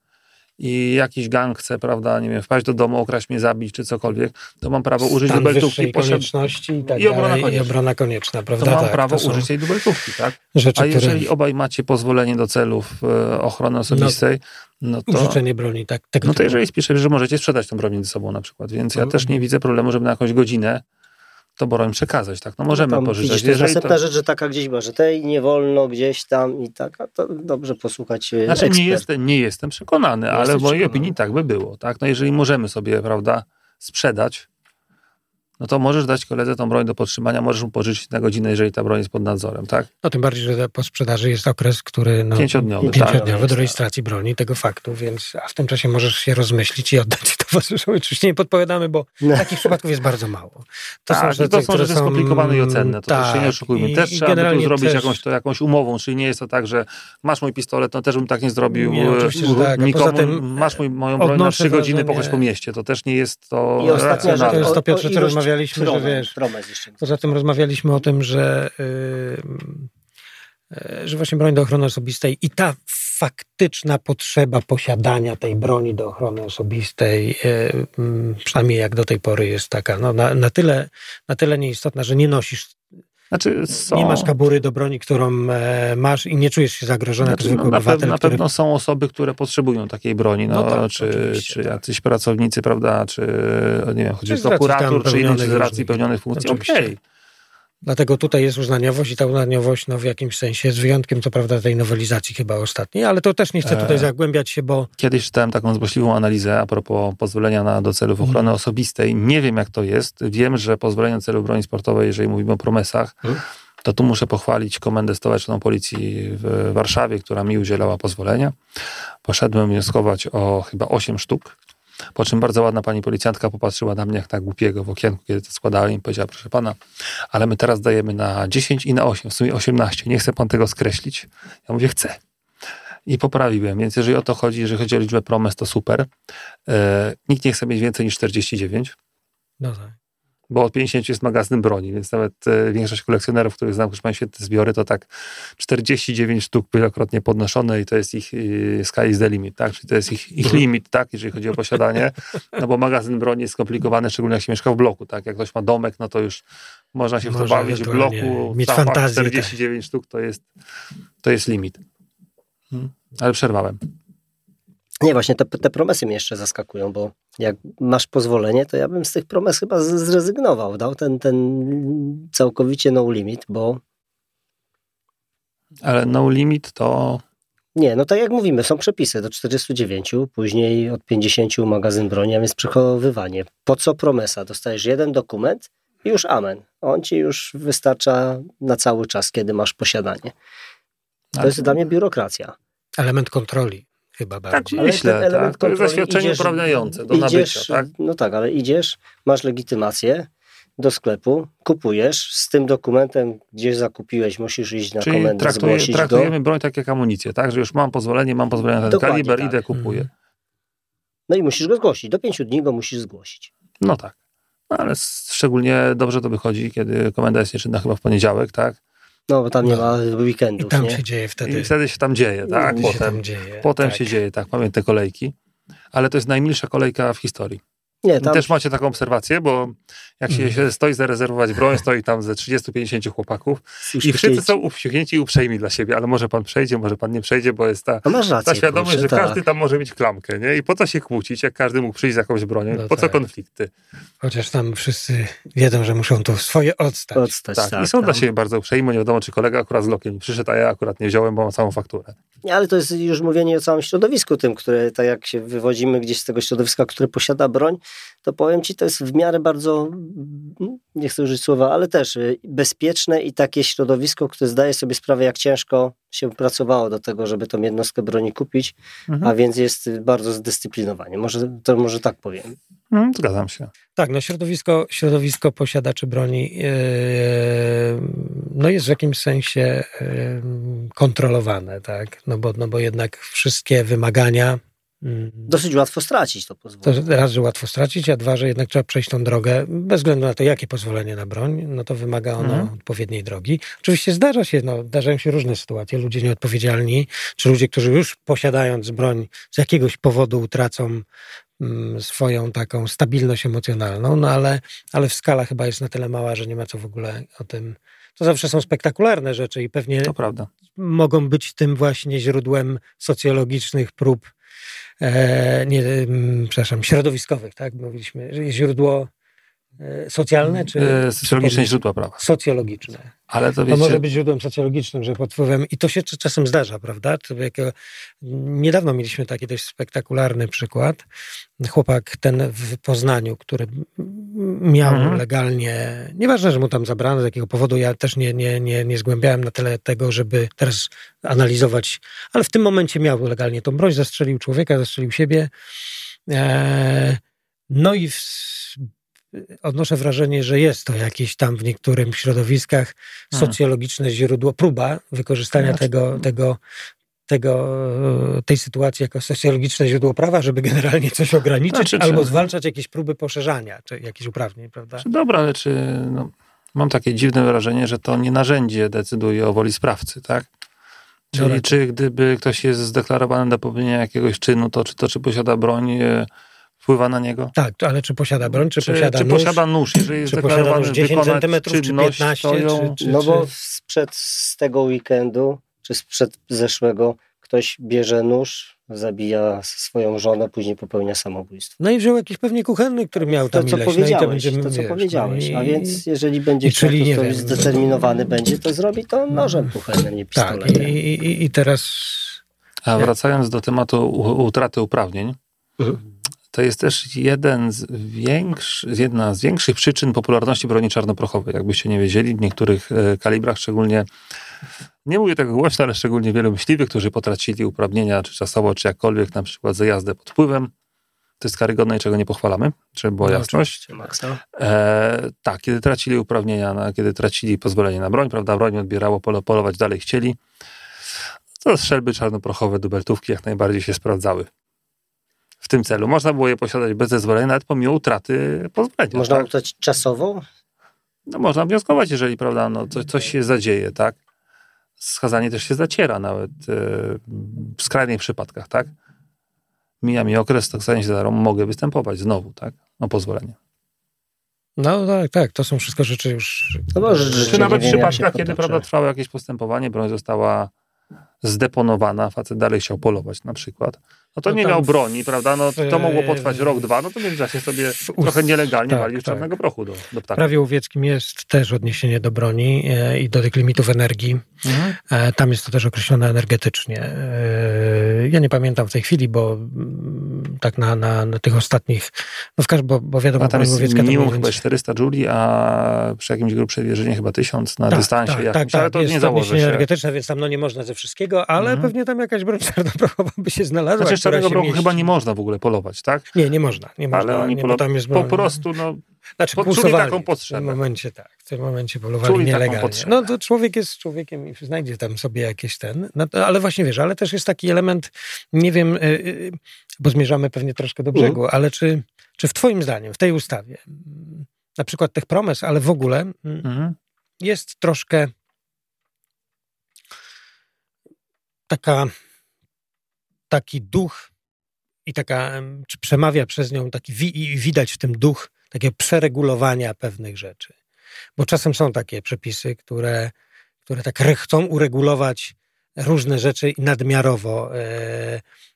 I jakiś gang chce, prawda, nie wiem, wpaść do domu, okraść mnie, zabić czy cokolwiek, to mam prawo użyć Stan dubeltówki. Konieczności i, tak I, obrona dalej, i obrona konieczna, prawda? To mam tak, prawo użyć tej dubeltówki, tak? Rzeczy, A jeżeli które... obaj macie pozwolenie do celów e, ochrony osobistej, no, no to... Użyczenie broni, tak. no to jeżeli spiszę, że możecie sprzedać tę broń między sobą na przykład, więc ja no. też nie widzę problemu, żeby na jakąś godzinę to broń przekazać, tak? No możemy no pożyczyć. Widzisz, to jest następna to... rzecz, że taka gdzieś była, że tej nie wolno gdzieś tam i tak, a to dobrze posłuchać e, Znaczy nie jestem, nie jestem przekonany, nie ale w mojej przekonany. opinii tak by było, tak? No jeżeli możemy sobie, prawda, sprzedać no to możesz dać koledze tą broń do podtrzymania, możesz mu pożyczyć na godzinę, jeżeli ta broń jest pod nadzorem, tak? No tym bardziej, że po sprzedaży jest okres, który... No, pięciodniowy. Pięciodniowy tak. do rejestracji broni, tego faktu, więc a w tym czasie możesz się rozmyślić i oddać towarzyszowi. Oczywiście nie podpowiadamy, bo no. takich przypadków jest bardzo mało. To tak, są rzeczy, to są rzeczy skomplikowane i ocenne, to tak, też się nie oszukujmy. I, też i trzeba by tu zrobić też... jakąś, to, jakąś umową, czyli nie jest to tak, że masz mój pistolet, no też bym tak nie zrobił nie, tak. nikomu, tym, masz mój, moją broń na trzy godziny pochodź po mieście, to też nie jest to I ostatnia rzecz, to jest to Piotrze, co rozmawialiśmy, że wiesz, Poza tym rozmawialiśmy o tym, że, yy, że właśnie broń do ochrony osobistej i ta faktyczna potrzeba posiadania tej broni do ochrony osobistej, yy, przynajmniej jak do tej pory jest taka, no, na, na, tyle, na tyle nieistotna, że nie nosisz znaczy są... Nie masz kabury do broni, którą e, masz i nie czujesz się zagrożony znaczy, no, na, obywatel. Na który... pewno są osoby, które potrzebują takiej broni, no, no tak, czy, czy tak. jacyś pracownicy, prawda, czy nie wiem, o prokurator, czy inny, z racji pełnionych funkcji. Okej. Okay. Dlatego tutaj jest uznaniowość i ta uznaniowość no, w jakimś sensie, z wyjątkiem co prawda tej nowelizacji chyba ostatniej, ale to też nie chcę tutaj e, zagłębiać się, bo... Kiedyś czytałem taką złośliwą analizę a propos pozwolenia na, do celów ochrony hmm. osobistej. Nie wiem jak to jest. Wiem, że pozwolenie do celów broni sportowej, jeżeli mówimy o promesach, hmm. to tu muszę pochwalić Komendę Stołeczną Policji w Warszawie, która mi udzielała pozwolenia. Poszedłem wnioskować o chyba 8 sztuk po czym bardzo ładna pani policjantka popatrzyła na mnie jak na głupiego w okienku, kiedy to składałem i powiedziała, proszę pana, ale my teraz dajemy na 10 i na 8, w sumie 18. Nie chce pan tego skreślić? Ja mówię, chcę. i poprawiłem. Więc jeżeli o to chodzi, jeżeli chodzi o liczbę promes, to super. E, nikt nie chce mieć więcej niż 49. No tak bo od 50 jest magazyn broni, więc nawet e, większość kolekcjonerów, których znam, którzy mają świetne zbiory, to tak 49 sztuk wielokrotnie podnoszone i to jest ich y, sky is the limit, tak? Czyli to jest ich, ich mhm. limit, tak? Jeżeli chodzi o posiadanie, no bo magazyn broni jest skomplikowany, szczególnie jak się mieszka w bloku, tak? Jak ktoś ma domek, no to już można się w to bawić w bloku. Mieć fantazję. 49 tak. sztuk to jest, to jest limit. Hmm. Ale przerwałem. Nie, właśnie te, te promesy mnie jeszcze zaskakują, bo jak masz pozwolenie, to ja bym z tych promes chyba zrezygnował, dał ten, ten całkowicie no limit, bo... Ale no limit to... Nie, no tak jak mówimy, są przepisy do 49, później od 50 magazyn broni, a więc przechowywanie. Po co promesa? Dostajesz jeden dokument i już amen. On ci już wystarcza na cały czas, kiedy masz posiadanie. To jest dla mnie biurokracja. Element kontroli chyba tak bardziej. Tak myślę, tak. To jest zaświadczenie idziesz, uprawniające do idziesz, nabycia, tak? No tak, ale idziesz, masz legitymację do sklepu, kupujesz, z tym dokumentem gdzieś zakupiłeś, musisz iść na Czyli komendę, traktuje, zgłosić traktujemy go. broń tak jak amunicję, tak? Że już mam pozwolenie, mam pozwolenie na ten Dokładnie kaliber, tak. idę, kupuję. Mhm. No i musisz go zgłosić. Do pięciu dni go musisz zgłosić. No tak. No ale szczególnie dobrze to wychodzi, kiedy komenda jest nieczynna chyba w poniedziałek, tak? No, bo tam nie no. ma weekendów. I tam nie? się dzieje wtedy. I wtedy się tam dzieje, tak? Potem, się, tam dzieje, potem tak. się dzieje, tak. Pamiętam te kolejki. Ale to jest najmilsza kolejka w historii. Nie, tam... Też macie taką obserwację, bo jak się, się stoi zarezerwować broń, stoi tam ze 30-50 chłopaków i wszyscy są uwściuchnięci i uprzejmi dla siebie, ale może pan przejdzie, może pan nie przejdzie, bo jest ta, rację, ta świadomość, że tak. każdy tam może mieć klamkę, nie? I po co się kłócić, jak każdy mógł przyjść z jakąś bronią? No po tak. co konflikty? Chociaż tam wszyscy wiedzą, że muszą to swoje odstać. odstać tak, tak, i są tam. dla siebie bardzo uprzejmi, nie wiadomo, czy kolega akurat z lokiem przyszedł, a ja akurat nie wziąłem, bo mam całą fakturę. Nie, ale to jest już mówienie o całym środowisku tym, które tak jak się wywodzimy gdzieś z tego środowiska, które posiada broń, to powiem ci, to jest w miarę bardzo, nie chcę użyć słowa, ale też y, bezpieczne i takie środowisko, które zdaje sobie sprawę, jak ciężko się pracowało do tego, żeby tą jednostkę broni kupić, mhm. a więc jest bardzo zdyscyplinowanie. Może, to może tak powiem. Mhm, zgadzam się. Tak, no środowisko, środowisko posiadaczy broni yy, no jest w jakimś sensie yy, kontrolowane, tak? No bo, no bo jednak wszystkie wymagania. Dosyć łatwo stracić to pozwolenie. To raz, że łatwo stracić, a dwa, że jednak trzeba przejść tą drogę, bez względu na to, jakie pozwolenie na broń, no to wymaga ono mhm. odpowiedniej drogi. Oczywiście zdarza się, no, zdarzają się różne sytuacje, ludzie nieodpowiedzialni, czy ludzie, którzy już posiadając broń z jakiegoś powodu utracą mm, swoją taką stabilność emocjonalną, no ale, ale w skala chyba jest na tyle mała, że nie ma co w ogóle o tym to zawsze są spektakularne rzeczy i pewnie mogą być tym właśnie źródłem socjologicznych prób nie, przepraszam, środowiskowych, tak? Mówiliśmy, źródło e, socjalne czy... E, socjologiczne źródła prawa. Socjologiczne. Ale to, wiecie... to może być źródłem socjologicznym, że pod wpływem... I to się czasem zdarza, prawda? Niedawno mieliśmy taki dość spektakularny przykład. Chłopak ten w Poznaniu, który miał mhm. legalnie... Nieważne, że mu tam zabrano, z jakiego powodu, ja też nie, nie, nie, nie zgłębiałem na tyle tego, żeby teraz analizować, ale w tym momencie miał legalnie tą broń, zastrzelił człowieka, zastrzelił siebie. Eee, no i w odnoszę wrażenie, że jest to jakieś tam w niektórych środowiskach hmm. socjologiczne źródło, próba wykorzystania znaczy, tego, tego, tego, tej sytuacji jako socjologiczne źródło prawa, żeby generalnie coś ograniczyć znaczy, albo czy... zwalczać jakieś próby poszerzania, czy jakieś uprawnień, prawda? Dobra, ale czy no, mam takie dziwne wrażenie, że to nie narzędzie decyduje o woli sprawcy, tak? Czyli no, czy gdyby ktoś jest zdeklarowany do popełnienia jakiegoś czynu, to czy to czy posiada broń, e, wpływa na niego? Tak, ale czy posiada broń, czy, czy posiada czy nóż? posiada nóż? Jeżeli jest czy posiada nóż 10 cm, czy 15? Ją... Czy, czy, no bo sprzed z tego weekendu, czy sprzed zeszłego, ktoś bierze nóż, zabija swoją żonę, później popełnia samobójstwo. No i wziął jakiś pewnie kuchenny, który miał tam to, co ileś. Powiedziałeś, no i to, to co wiesz, powiedziałeś. No. A więc jeżeli będzie chciał, czyli, ktoś zdeterminowany będzie, to zrobi to nożem kuchennym, nie pistoletem. Tak, i, i, i teraz... A wracając do tematu utraty uprawnień, mhm to jest też jeden z większy, jedna z większych przyczyn popularności broni czarnoprochowej. Jakbyście nie wiedzieli, w niektórych e, kalibrach, szczególnie, nie mówię tego głośno, ale szczególnie wielu myśliwych, którzy potracili uprawnienia, czy czasowo, czy jakkolwiek, na przykład za jazdę pod wpływem, to jest karygodne i czego nie pochwalamy, żeby była no, jasność. E, tak, kiedy tracili uprawnienia, na, kiedy tracili pozwolenie na broń, prawda, broń odbierało, polować dalej chcieli, to strzelby czarnoprochowe dubeltówki jak najbardziej się sprawdzały w tym celu. Można było je posiadać bez zezwolenia, nawet pomimo utraty pozwolenia. Można tak? utracić czasowo? No można wnioskować, jeżeli prawda, no, coś, coś się zadzieje, tak? Skazanie też się zaciera nawet e, w skrajnych przypadkach, tak? Mija mi okres, to skazanie się za mogę występować znowu, tak? O pozwolenie. No tak, tak, to są wszystko rzeczy już... No może Czy nawet w przypadkach, kiedy prawda, trwało jakieś postępowanie, broń została zdeponowana, facet dalej chciał polować na przykład, no to no nie miał broni, prawda? No to mogło potrwać rok, dwa, no to w międzyczasie sobie trochę nielegalnie tak, walił tak. czarnego prochu do, do ptaka. Prawie łowieckim jest też odniesienie do broni e, i do tych limitów energii. Mhm. E, tam jest to też określone energetycznie. E, ja nie pamiętam w tej chwili, bo mm, tak na, na, na tych ostatnich, no w każdym, bo, bo wiadomo, a tam jest łowiecka minimum chyba 400 jouli, a przy jakimś grubszej wieżynie chyba 1000 na tak, dystansie tak, jakimś, tak, ale to jest nie założy się. energetyczne, więc tam no nie można ze wszystkiego, ale mhm. pewnie tam jakaś broń czarnoprochowa by się znalazła. Znaczy czarnego prochu chyba nie można w ogóle polować, tak? Nie, nie można. Nie można ale oni nie, polo... tam jest po prostu, no, znaczy, czuli taką potrzebę. W tym momencie tak, w tym momencie polowali czuli nielegalnie. No to człowiek jest człowiekiem i znajdzie tam sobie jakieś ten, no, ale właśnie wiesz, ale też jest taki element, nie wiem, y, y, bo zmierzamy pewnie troszkę do brzegu, mm. ale czy, czy w twoim zdaniem, w tej ustawie, na przykład tych promes, ale w ogóle mm. jest troszkę taka, taki duch i taka, czy przemawia przez nią taki, i widać w tym duch takiego przeregulowania pewnych rzeczy. Bo czasem są takie przepisy, które, które tak chcą uregulować różne rzeczy nadmiarowo.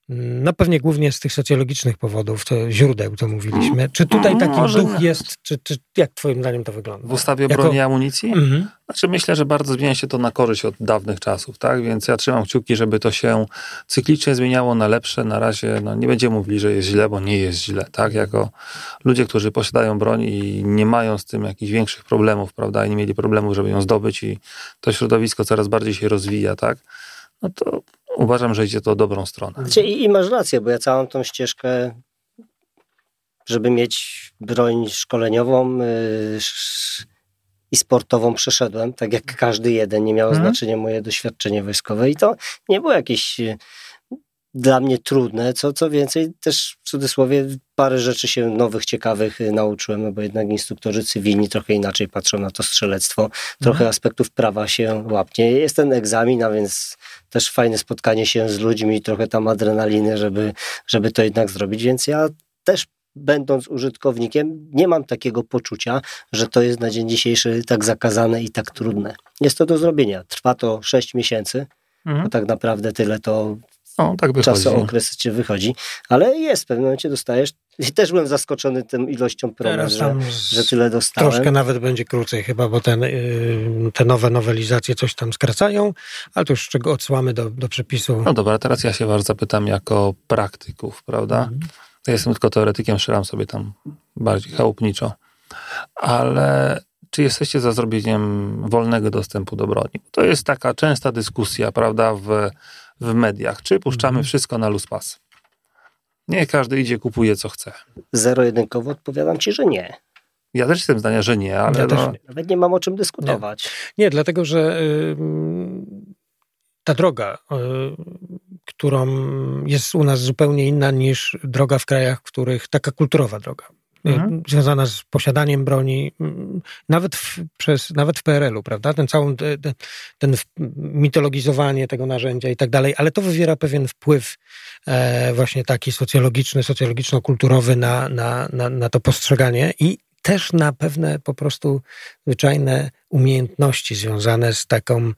No pewnie głównie z tych socjologicznych powodów, to źródeł, to mówiliśmy. Czy tutaj taki Może duch jest, czy, czy jak twoim zdaniem to wygląda? W ustawie jako... broni i amunicji? Mhm. Znaczy myślę, że bardzo zmienia się to na korzyść od dawnych czasów, tak? Więc ja trzymam kciuki, żeby to się cyklicznie zmieniało na lepsze. Na razie no, nie będziemy mówili, że jest źle, bo nie jest źle, tak? Jako ludzie, którzy posiadają broń i nie mają z tym jakichś większych problemów, prawda? I nie mieli problemów, żeby ją zdobyć i to środowisko coraz bardziej się rozwija, tak? No to uważam, że idzie to dobrą stronę. I, I masz rację, bo ja całą tą ścieżkę, żeby mieć broń szkoleniową yy, i sportową przeszedłem, tak jak każdy jeden, nie miało hmm. znaczenia moje doświadczenie wojskowe i to nie było jakieś dla mnie trudne, co, co więcej też w cudzysłowie parę rzeczy się nowych, ciekawych y, nauczyłem, no bo jednak instruktorzy cywilni trochę inaczej patrzą na to strzelectwo, trochę mhm. aspektów prawa się łapnie. Jest ten egzamin, a więc też fajne spotkanie się z ludźmi, trochę tam adrenaliny, żeby, żeby to jednak zrobić, więc ja też będąc użytkownikiem, nie mam takiego poczucia, że to jest na dzień dzisiejszy tak zakazane i tak trudne. Jest to do zrobienia. Trwa to 6 miesięcy, mhm. bo tak naprawdę tyle to no, tak czasu okres ci wychodzi, ale jest, w pewnym momencie dostajesz. I też byłem zaskoczony tą ilością promes, że, że tyle dostałem. Troszkę nawet będzie krócej chyba, bo ten, yy, te nowe nowelizacje coś tam skracają, ale to już czego odsyłamy do, do przepisu. No dobra, teraz ja się was zapytam jako praktyków, prawda? Mhm. Ja jestem tylko teoretykiem, strzelam sobie tam bardziej chałupniczo, ale czy jesteście za zrobieniem wolnego dostępu do broni? To jest taka częsta dyskusja, prawda, w w mediach, czy puszczamy mhm. wszystko na luz pas. Nie każdy idzie, kupuje co chce. Zero-jedynkowo odpowiadam ci, że nie. Ja też jestem zdania, że nie, ale. Ja no... nie. Nawet nie mam o czym dyskutować. Nie, nie dlatego że y, ta droga, y, którą jest u nas zupełnie inna niż droga w krajach, w których taka kulturowa droga. Mhm. związana z posiadaniem broni, mm, nawet w, przez, nawet w PRL-u, prawda? Ten całą, ten, ten mitologizowanie tego narzędzia i tak dalej, ale to wywiera pewien wpływ e, właśnie taki socjologiczny, socjologiczno-kulturowy na, na, na, na to postrzeganie i też na pewne po prostu zwyczajne umiejętności związane z taką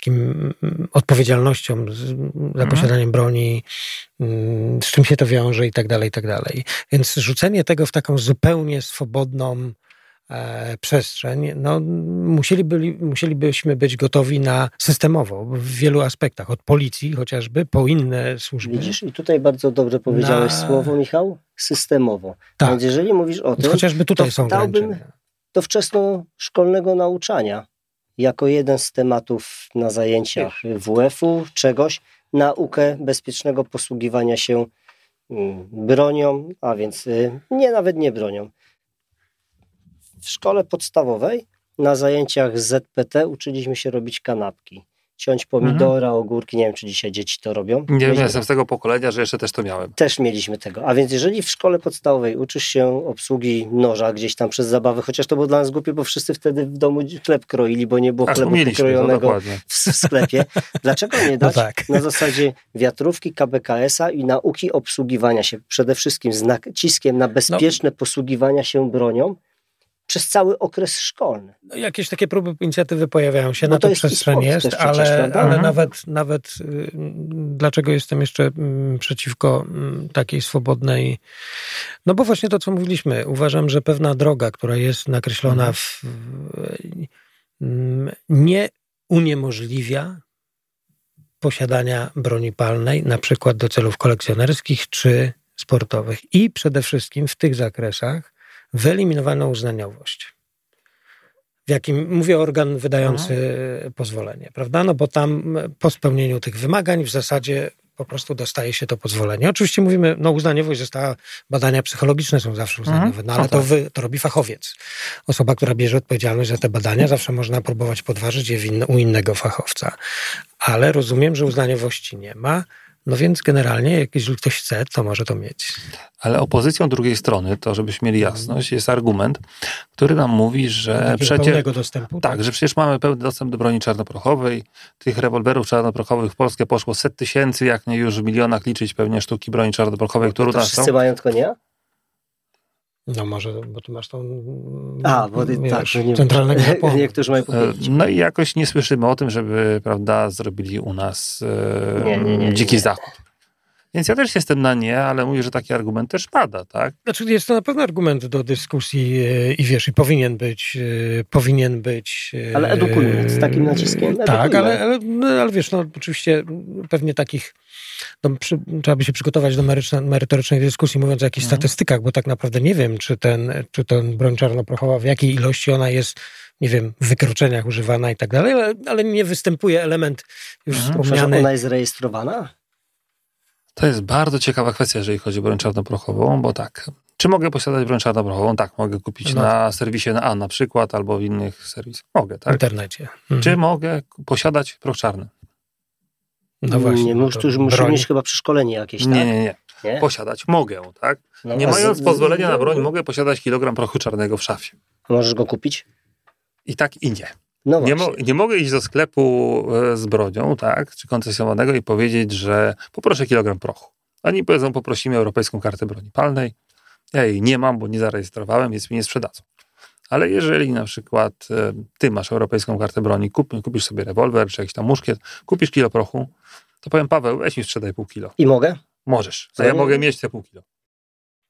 takim mm, odpowiedzialnością za mhm. posiadaniem broni, mm, z czym się to wiąże i tak dalej, i tak dalej. Więc rzucenie tego w taką zupełnie swobodną e, przestrzeń, no musieliby, musielibyśmy być gotowi na systemowo w wielu aspektach, od policji chociażby, po inne służby. Widzisz, i tutaj bardzo dobrze powiedziałeś na... słowo, Michał, systemowo. Tak. Więc jeżeli mówisz o tym, chociażby tutaj są dałbym do wczesnoszkolnego nauczania jako jeden z tematów na zajęciach WF-u, czegoś, naukę bezpiecznego posługiwania się mm, bronią, a więc y, nie nawet nie bronią. W szkole podstawowej na zajęciach ZPT uczyliśmy się robić kanapki. Ciąć pomidora, mhm. ogórki. Nie wiem, czy dzisiaj dzieci to robią. Nie wiem, jestem z tego pokolenia, że jeszcze też to miałem. Też mieliśmy tego. A więc jeżeli w szkole podstawowej uczysz się obsługi noża gdzieś tam przez zabawę, chociaż to było dla nas głupie, bo wszyscy wtedy w domu chleb kroili, bo nie było Aż chlebu pokrojonego w, sklepie. Dlaczego nie no dać no tak. na zasadzie wiatrówki KBKS-a i nauki obsługiwania się, przede wszystkim z naciskiem na bezpieczne no. posługiwania się bronią, przez cały okres szkolny. No, jakieś takie próby inicjatywy pojawiają się, Bo na to, to przestrzeń jest, ale, przecież, ale mhm. nawet, nawet y, dlaczego jestem jeszcze mm, przeciwko mm, takiej swobodnej, no bo właśnie to, co mówiliśmy, uważam, że pewna droga, która jest nakreślona mhm. w, mm, nie uniemożliwia posiadania broni palnej, na przykład do celów kolekcjonerskich czy sportowych. I przede wszystkim w tych zakresach, wyeliminowano uznaniowość. W jakim, mówię organ wydający Aha. pozwolenie, prawda? No bo tam po spełnieniu tych wymagań w zasadzie po prostu dostaje się to pozwolenie. Oczywiście mówimy, no uznaniowość została, badania psychologiczne są zawsze mhm. uznaniowe, no ale to, wy, to robi fachowiec. Osoba, która bierze odpowiedzialność za te badania, zawsze można próbować podważyć je in, u innego fachowca. Ale rozumiem, że uznaniowości nie ma. No więc generalnie, jak jeśli ktoś chce, to może to mieć. Ale opozycją drugiej strony, to żebyśmy mieli jasność, jest argument, który nam mówi, że przecież... Pełnego dostępu? Tak, tak, że przecież mamy pełny dostęp do broni czarnoprochowej. Tych rewolwerów czarnoprochowych w Polskę poszło set tysięcy, jak nie już w milionach liczyć pewnie sztuki broni czarnoprochowej, które u nas są. Wszyscy mają tylko nie? No może, bo ty masz tą A, bo ty, wiesz, tak, nie, centralnego zapłonu. Niektórzy mają e, No i jakoś nie słyszymy o tym, żeby prawda, zrobili u nas e, nie, nie, nie, dziki zachód. Więc ja też jestem na nie, ale mówię, że taki argument też pada, tak? Znaczy jest to na pewno argument do dyskusji e, i wiesz, i powinien być, e, powinien być... Ale edukujmy z takim naciskiem. Edukujmy. Tak, ale, ale, no, ale wiesz, no oczywiście pewnie takich no, przy, trzeba by się przygotować do merytorycznej dyskusji, mówiąc o jakichś mhm. statystykach, bo tak naprawdę nie wiem, czy ten, czy ten broń czarnoprochowa, w jakiej ilości ona jest nie wiem, w wykroczeniach używana i tak dalej, ale, ale nie występuje element już mhm. wspomniany. Ona jest zarejestrowana? To jest bardzo ciekawa kwestia, jeżeli chodzi o broń czarnoprochową, bo tak, czy mogę posiadać broń czarnoprochową? Tak, mogę kupić no. na serwisie A na przykład, albo w innych serwisach. Mogę, tak? W internecie. Mhm. Czy mogę posiadać proch czarny? No właśnie. Nie, no, już muszę mieć chyba przeszkolenie jakieś, tak? Nie, nie, nie. nie? Posiadać mogę, tak? No, nie mając z, pozwolenia na broń, mogę posiadać kilogram prochu czarnego w szafie. Możesz go kupić? I tak, i nie. No nie, mo nie, mogę iść do sklepu e, z bronią, tak, czy koncesjonowanego i powiedzieć, że poproszę kilogram prochu. Oni powiedzą, poprosimy europejską kartę broni palnej. Ja jej nie mam, bo nie zarejestrowałem, więc mi nie sprzedadzą. Ale jeżeli na przykład e, ty masz europejską kartę broni, kup, kupisz sobie rewolwer czy jakiś tam muszkiet, kupisz kilo prochu, to powiem Paweł, weź mi sprzedaj pół kilo. I mogę? Możesz. To ja mogę mieć te pół kilo.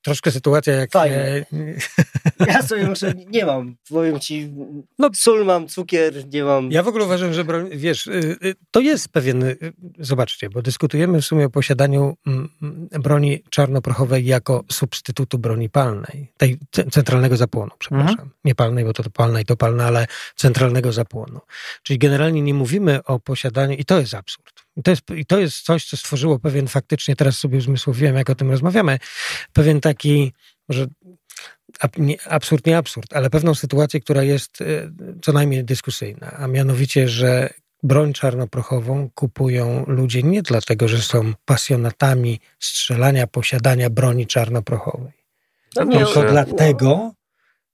Troszkę sytuacja jak... Fajne. Ja sobie muszę, nie mam, powiem ci, no, sól mam, cukier, nie mam... Ja w ogóle uważam, że broń, wiesz, y, y, to jest pewien, y, zobaczcie, bo dyskutujemy w sumie o posiadaniu mm, mm, broni czarnoprochowej jako substytutu broni palnej, tej centralnego zapłonu, przepraszam. Mhm. Nie palnej, bo to, to palna i to palna, ale centralnego zapłonu. Czyli generalnie nie mówimy o posiadaniu, i to jest absurd. I to jest, I to jest coś, co stworzyło pewien faktycznie, teraz sobie uzmysłowiłem, jak o tym rozmawiamy, pewien taki, może absurd, nie absurd, ale pewną sytuację, która jest e, co najmniej dyskusyjna, a mianowicie, że broń czarnoprochową kupują ludzie nie dlatego, że są pasjonatami strzelania, posiadania broni czarnoprochowej, no tylko dlatego,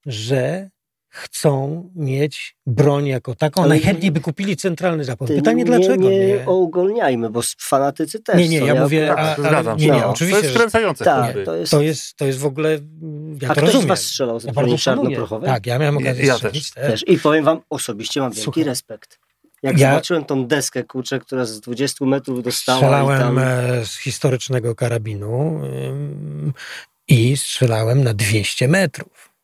że chcą mieć broń jako taką. Ale Najchętniej by kupili centralny zapłon. Pytanie nie, dlaczego? Nie, nie ougolniajmy, bo fanatycy też Nie, nie, ja, ja mówię... A, zgadzam się. Nie, nie, no. oczywiście, to jest skręcające. Tak, to, jest... to, jest, to jest w ogóle... Ja A to ktoś rozumiem. z was strzelał z ja broni czarnoprochowej? Tak, ja miałem okazję ja też. też. I powiem wam, osobiście mam wielki Słuchaj. respekt. Jak ja zobaczyłem tą deskę, kurczę, która z 20 metrów dostała. Strzelałem tam... E, z historycznego karabinu i strzelałem na 200 metrów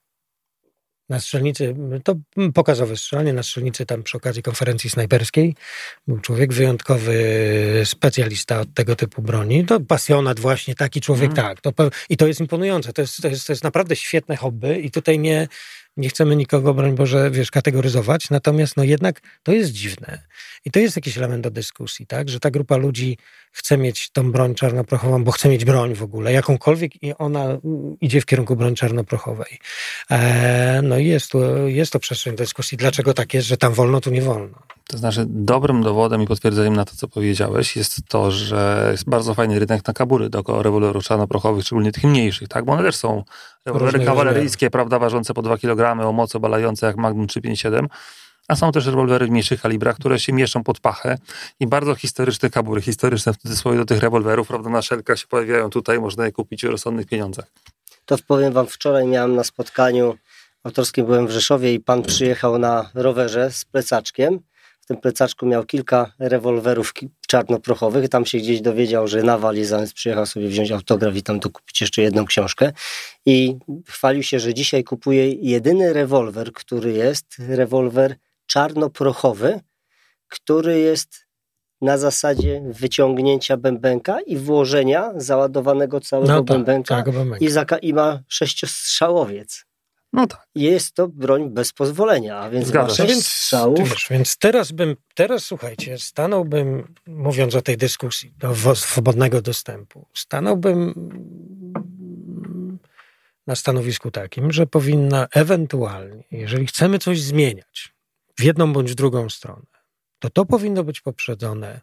na strzelnicy, to pokazowe strzelanie na strzelnicy tam przy okazji konferencji snajperskiej. Był człowiek wyjątkowy, specjalista od tego typu broni. To pasjonat właśnie, taki człowiek, mm. tak. To, I to jest imponujące. To jest, to, jest, to jest naprawdę świetne hobby i tutaj nie, nie chcemy nikogo, broń Boże, wiesz, kategoryzować, natomiast no jednak to jest dziwne. I to jest jakiś element do dyskusji, tak, że ta grupa ludzi chcę mieć tą broń czarnoprochową, bo chcę mieć broń w ogóle, jakąkolwiek i ona idzie w kierunku broni czarnoprochowej. E, no i jest to, jest to przestrzeń dyskusji, dlaczego tak jest, że tam wolno, tu nie wolno. To znaczy, dobrym dowodem i potwierdzeniem na to, co powiedziałeś, jest to, że jest bardzo fajny rynek na kabury do rewolwerów czarnoprochowych, szczególnie tych mniejszych, tak? Bo one też są rewolwery kawaleryjskie, prawda, ważące po 2 kg, o mocy obalające jak Magnum 357 a są też rewolwery w mniejszych kalibrach, które się mieszczą pod pachę i bardzo historyczne kabury, historyczne w cudzysłowie do tych rewolwerów, prawda, na szelkach się pojawiają tutaj, można je kupić w rozsądnych pieniądzach. To powiem wam, wczoraj miałem na spotkaniu autorskim, byłem w Rzeszowie i pan przyjechał na rowerze z plecaczkiem. W tym plecaczku miał kilka rewolwerów czarnoprochowych. Tam się gdzieś dowiedział, że na walizans przyjechał sobie wziąć autograf i tam dokupić jeszcze jedną książkę. I chwalił się, że dzisiaj kupuje jedyny rewolwer, który jest rewolwer czarnoprochowy, który jest na zasadzie wyciągnięcia bębenka i włożenia załadowanego całego no tak, bębenka, I, zaka- i ma sześciostrzałowiec. No tak. Jest to broń bez pozwolenia, a więc Zgadza ma sześć więc, strzałów. Wiesz, więc teraz bym, teraz słuchajcie, stanąłbym, mówiąc o tej dyskusji do swobodnego dostępu, stanąłbym na stanowisku takim, że powinna ewentualnie, jeżeli chcemy coś zmieniać, w jedną bądź drugą stronę, to to powinno być poprzedzone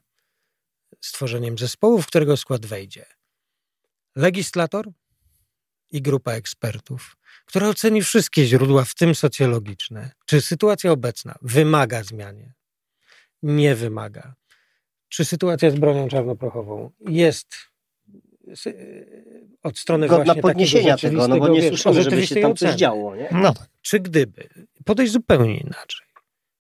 stworzeniem zespołu, w którego skład wejdzie legislator i grupa ekspertów, która oceni wszystkie źródła, w tym socjologiczne. Czy sytuacja obecna wymaga zmiany? Nie wymaga. Czy sytuacja z bronią czarnoprochową jest od strony Godna właśnie podniesienia tego, no bo nie słyszymy, żeby się tam coś działo. Nie? No tak. Czy gdyby podejść zupełnie inaczej,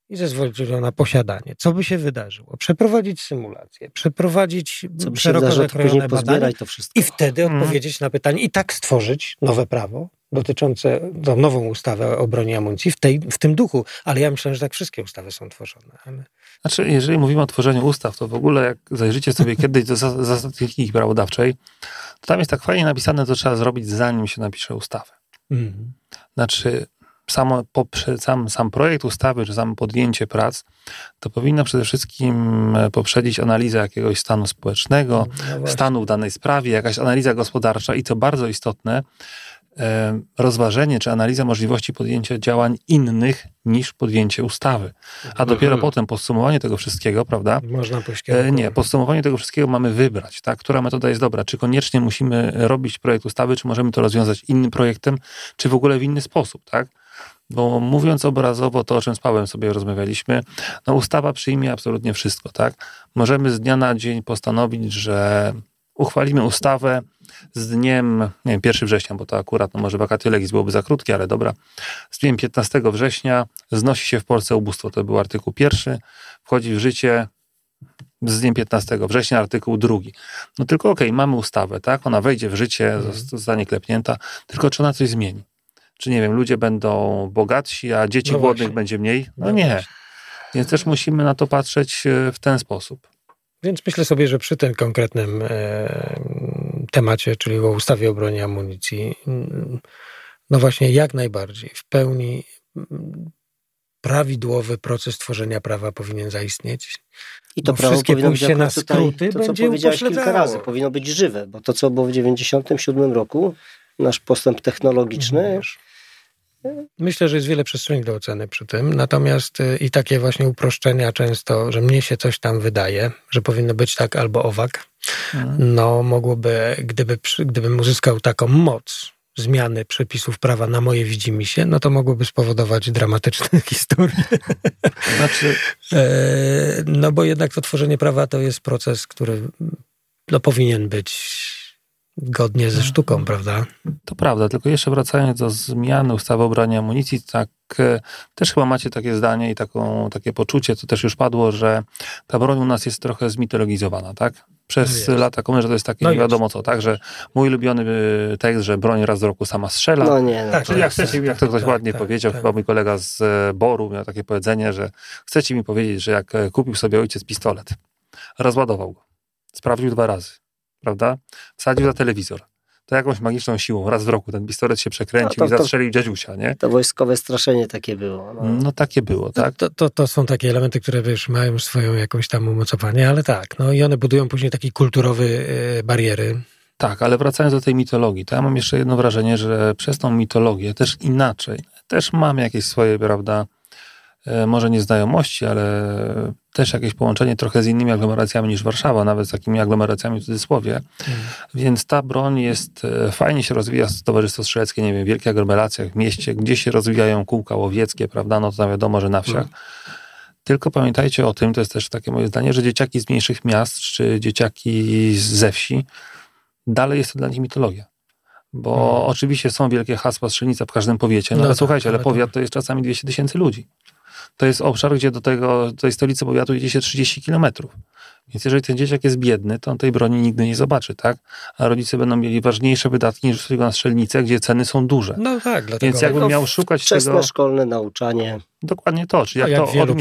i zezwolić na posiadanie. Co by się wydarzyło? Przeprowadzić symulację, przeprowadzić Co by szeroko zakrojone badania to wszystko. i wtedy hmm. odpowiedzieć na pytanie i tak stworzyć nowe prawo dotyczące, tą nową ustawę o broni amunicji w, tej, w tym duchu. Ale ja myślę, że tak wszystkie ustawy są tworzone. Ale... Znaczy, jeżeli mówimy o tworzeniu ustaw, to w ogóle jak zajrzycie sobie kiedyś do zasad techniki prawodawczej, to tam jest tak fajnie napisane, co trzeba zrobić, zanim się napisze ustawę. Mm. Znaczy, samo, sam, sam projekt ustawy, czy samo podjęcie prac, to powinno przede wszystkim e, poprzedzić analizę jakiegoś stanu społecznego, no stanu w danej sprawie, jakaś analiza gospodarcza i co bardzo istotne, e, rozważenie czy analiza możliwości podjęcia działań innych niż podjęcie ustawy. A dopiero mhm. potem podsumowanie tego wszystkiego, prawda? Można e, Nie, podsumowanie tego wszystkiego mamy wybrać, tak? Która metoda jest dobra? Czy koniecznie musimy robić projekt ustawy, czy możemy to rozwiązać innym projektem, czy w ogóle w inny sposób, tak? Bo mówiąc obrazowo, to o czym z Pawłem sobie rozmawialiśmy, no ustawa przyjmie absolutnie wszystko, tak? Możemy z dnia na dzień postanowić, że uchwalimy ustawę z dniem, nie wiem, 1 września, bo to akurat, no może wakaty legis byłoby za krótkie, ale dobra. Z dniem 15 września znosi się w Polsce ubóstwo, to był artykuł pierwszy, wchodzi w życie z dniem 15 września artykuł drugi. No tylko okej, okay, mamy ustawę, tak? Ona wejdzie w życie, mhm. zostanie klepnięta, tylko czy ona coś zmieni? Czy nie wiem, ludzie będą bogatsi, a dzieci no głodnych będzie mniej? No, no nie. Właśnie. Więc też musimy na to patrzeć e, w ten sposób. Więc myślę sobie, że przy tym konkretnym e, temacie, czyli o ustawie o broni amunicji, no właśnie jak najbardziej w pełni prawidłowy proces tworzenia prawa powinien zaistnieć. I to prawo wszystkie powinno być na skróty to, co powiedziałeś kilka razy, powinno być żywe, bo to, co było w 1997 roku, nasz postęp technologiczny, mhm. Myślę, że jest wiele przestrzeni do oceny przy tym, natomiast y, i takie właśnie uproszczenia często, że mnie się coś tam wydaje, że powinno być tak albo owak, mhm. no mogłoby, gdyby, gdybym uzyskał taką moc zmiany przepisów prawa na moje widzimisię, no to mogłoby spowodować dramatyczne historie. Znaczy... E, no bo jednak to tworzenie prawa to jest proces, który no, powinien być godnie ze sztuką, mhm. prawda? To prawda, tylko jeszcze wracając do zmiany ustawy o broni amunicji, tak e, też chyba macie takie zdanie i taką, takie poczucie, co też już padło, że ta broń u nas jest trochę zmitologizowana, tak? Przez no lata komy, że to jest takie no nie wiadomo co, tak? Że mój ulubiony e, tekst, że broń raz do roku sama strzela. No nie. No, tak, jak, chcecie, jak to ktoś tak, ładnie tak, powiedział, tak. chyba mój kolega z e, Boru miał takie powiedzenie, że chcecie mi powiedzieć, że jak kupił sobie ojciec pistolet, rozładował go, sprawdził dwa razy, prawda? Wsadził za telewizor. to jakąś magiczną siłą, raz w roku ten pistolet się przekręcił no to, i zastrzelił dziadziusia, nie? To wojskowe straszenie takie było. No, no takie było, tak? To, to, to, są takie elementy, które wiesz, mają swoją jakąś tam umocowanie, ale tak, no i one budują później takie kulturowy e, bariery. Tak, ale wracając do tej mitologii, to ja mam jeszcze jedno wrażenie, że przez tą mitologię też inaczej, też mamy jakieś swoje, prawda, E, może nie znajomości, ale też jakieś połączenie trochę z innymi aglomeracjami niż Warszawa, nawet z takimi aglomeracjami w cudzysłowie. Mm. Więc ta broń jest, e, fajnie się rozwija Towarzystwo Strzeleckie, nie wiem, w wielkich aglomeracjach, w mieście, gdzie się rozwijają kółka łowieckie, prawda, no to wiadomo, że na wsiach. Mm. Tylko pamiętajcie o tym, to jest też takie moje zdanie, że dzieciaki z mniejszych miast, czy dzieciaki ze wsi, dalej jest to dla nich mitologia. Bo hmm. oczywiście są wielkie hasła strzelnica w każdym powiecie, no, no ale tak, słuchajcie, ale powiat to jest czasami 200 tysięcy ludzi to jest obszar, gdzie do tego, tej stolicy powiatu jedzie się 30 kilometrów. Więc jeżeli ten dzieciak jest biedny, to on tej broni nigdy nie zobaczy, tak? A rodzice będą mieli ważniejsze wydatki niż tylko na strzelnicę, gdzie ceny są duże. No tak, dlatego. Więc jakbym miał szukać wczesne tego... szkolne nauczanie. Dokładnie to, czyli jak, jak to o tym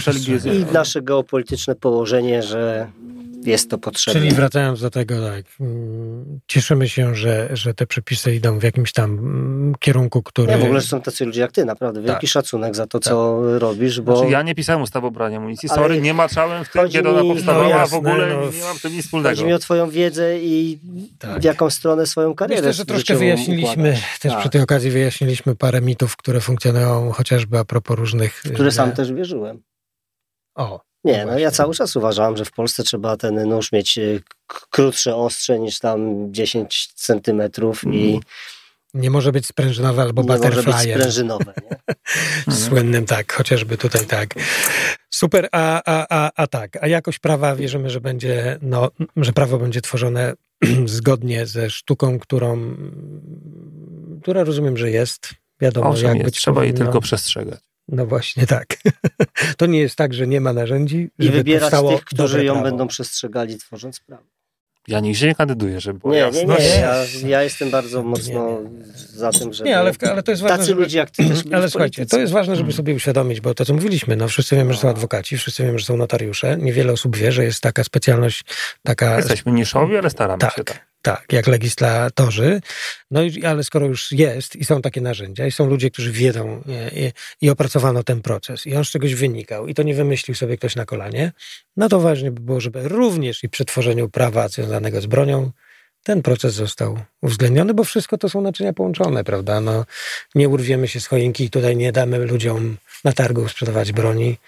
I nasze geopolityczne położenie, że jest to potrzebne. Czyli wracając do tego, tak, mm, cieszymy się, że, że te przepisy idą w jakimś tam mm, kierunku, który... Ja w ogóle są tacy ludzie jak ty, naprawdę. Wielki tak. szacunek za to, tak. co robisz, bo... Znaczy, ja nie pisałem ustawy o broni amunicji, sorry, Ale nie maczałem w tym, kiedy ona powstawała, no, jasne, w ogóle no, nie mam w tym nic wspólnego. Chodzi mi o twoją wiedzę i tak. w jaką stronę swoją karierę Myślę, że troszkę wyjaśniliśmy, układasz. też tak. przy tej okazji wyjaśniliśmy parę mitów, które funkcjonują chociażby a propos różnych... W które sam też wierzyłem. O, nie, no ja cały czas uważałem, że w Polsce trzeba ten nóż mieć y, krótsze, ostrze niż tam 10 centymetrów mm. i nie może być sprężynowe albo nie butterfly. może być sprężynowe, nie? Słynnym tak, chociażby tutaj tak. Super, a, a, a, a tak, a jakość prawa wierzymy, że będzie, no, że prawo będzie tworzone zgodnie ze sztuką, którą, która rozumiem, że jest. Wiadomo, Owszem, jak jest, być trzeba powinno. jej tylko przestrzegać. No właśnie tak. To nie jest tak, że nie ma narzędzi. I wybierać tych, którzy ją prawo. będą przestrzegali, tworząc prawo. Ja nigdzie nie kandyduję, żeby było Nie, nie, nie. Ja, ja jestem bardzo mocno nie, za tym, że. Nie, ale, ale to jest ważne. Tacy żeby, ludzie jak ty też Ale słuchajcie, to jest ważne, żeby sobie uświadomić, bo to, co mówiliśmy, no wszyscy wiemy, że są adwokaci, wszyscy wiemy, że są notariusze. Niewiele osób wie, że jest taka specjalność, taka. Jesteśmy niszowi, ale staramy tak, się. Tak. Tak, jak legislatorzy. No i, ale skoro już jest i są takie narzędzia i są ludzie, którzy wiedzą i, i, i, opracowano ten proces i on z czegoś wynikał i to nie wymyślił sobie ktoś na kolanie, no to ważne by było, żeby również i przy tworzeniu prawa związanego z bronią ten proces został uwzględniony, bo wszystko to są naczynia połączone, prawda? No, nie urwiemy się z choinki i tutaj nie damy ludziom na targu sprzedawać broni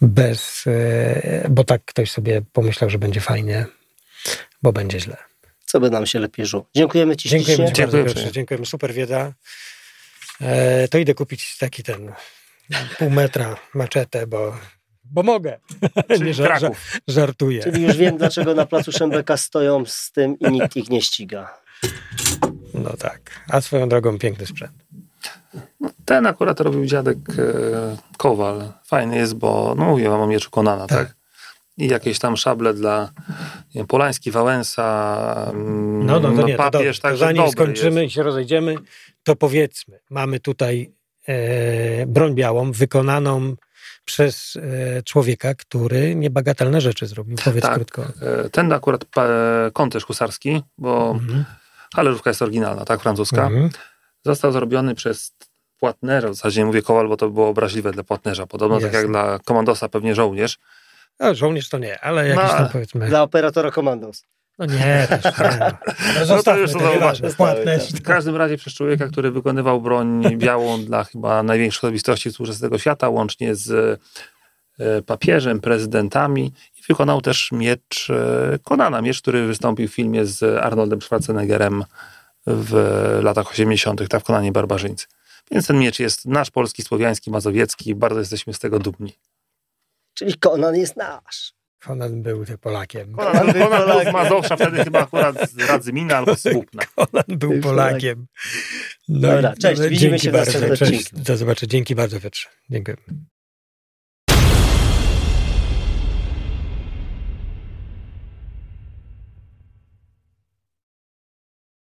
bez, e, bo tak ktoś sobie pomyślał, że będzie fajnie, bo będzie źle co by nam się lepiej żyło. Dziękujemy Ci Dziękujemy Ci bardzo, Dziękujemy. Dziękujemy, super wiedza. E, to idę kupić taki ten pół metra maczetę, bo, bo mogę. Nie żar, żar, żartuję. Czyli już wiem, dlaczego na placu Szembeka stoją z tym i nikt ich nie ściga. No tak. A swoją drogą piękny sprzęt. No, ten akurat robił dziadek e, Kowal. Fajny jest, bo no mówię wam o mieczu Konana, tak? tak? I jakieś tam szable dla wiem, Polański, Wałęsa, mm, no, no, to no nie, papież. To, to, to zanim skończymy jest. i się rozejdziemy, to powiedzmy, mamy tutaj e, broń białą wykonaną przez e, człowieka, który niebagatelne rzeczy zrobił. Powiedz tak, krótko. E, ten akurat e, konterz husarski, bo mhm. halerówka jest oryginalna, tak, francuska. Mhm. Został zrobiony przez płatnerza, w zasadzie nie mówię kowal, bo to było obraźliwe dla płatnerza. Podobno Jasne. tak jak dla komandosa pewnie żołnierz. No, żołnierz to nie, ale jakiś no, tam powiedzmy... Dla operatora komandos. No nie, też nie. No, no to już to W każdym razie przez człowieka, który wykonywał broń białą dla chyba największych osobistości współczesnego świata, łącznie z e, papieżem, prezydentami i wykonał też miecz e, Konana, miecz, który wystąpił w filmie z Arnoldem Schwarzeneggerem w latach 80., tak w Konanie Barbarzyńcy. Więc ten miecz jest nasz, polski, słowiański, mazowiecki, bardzo jesteśmy z tego dumni. Czyli Konan jest nasz. Konan był Polakiem. Konan, był, Konan był z Mazowsza, wtedy chyba akurat z Radzymina albo z Słupna. Konan był Polakiem. No Dobra, cześć, widzimy się bardzo, w następnym Do zobaczenia. Dzięki bardzo, Piotrze. Dziękuję.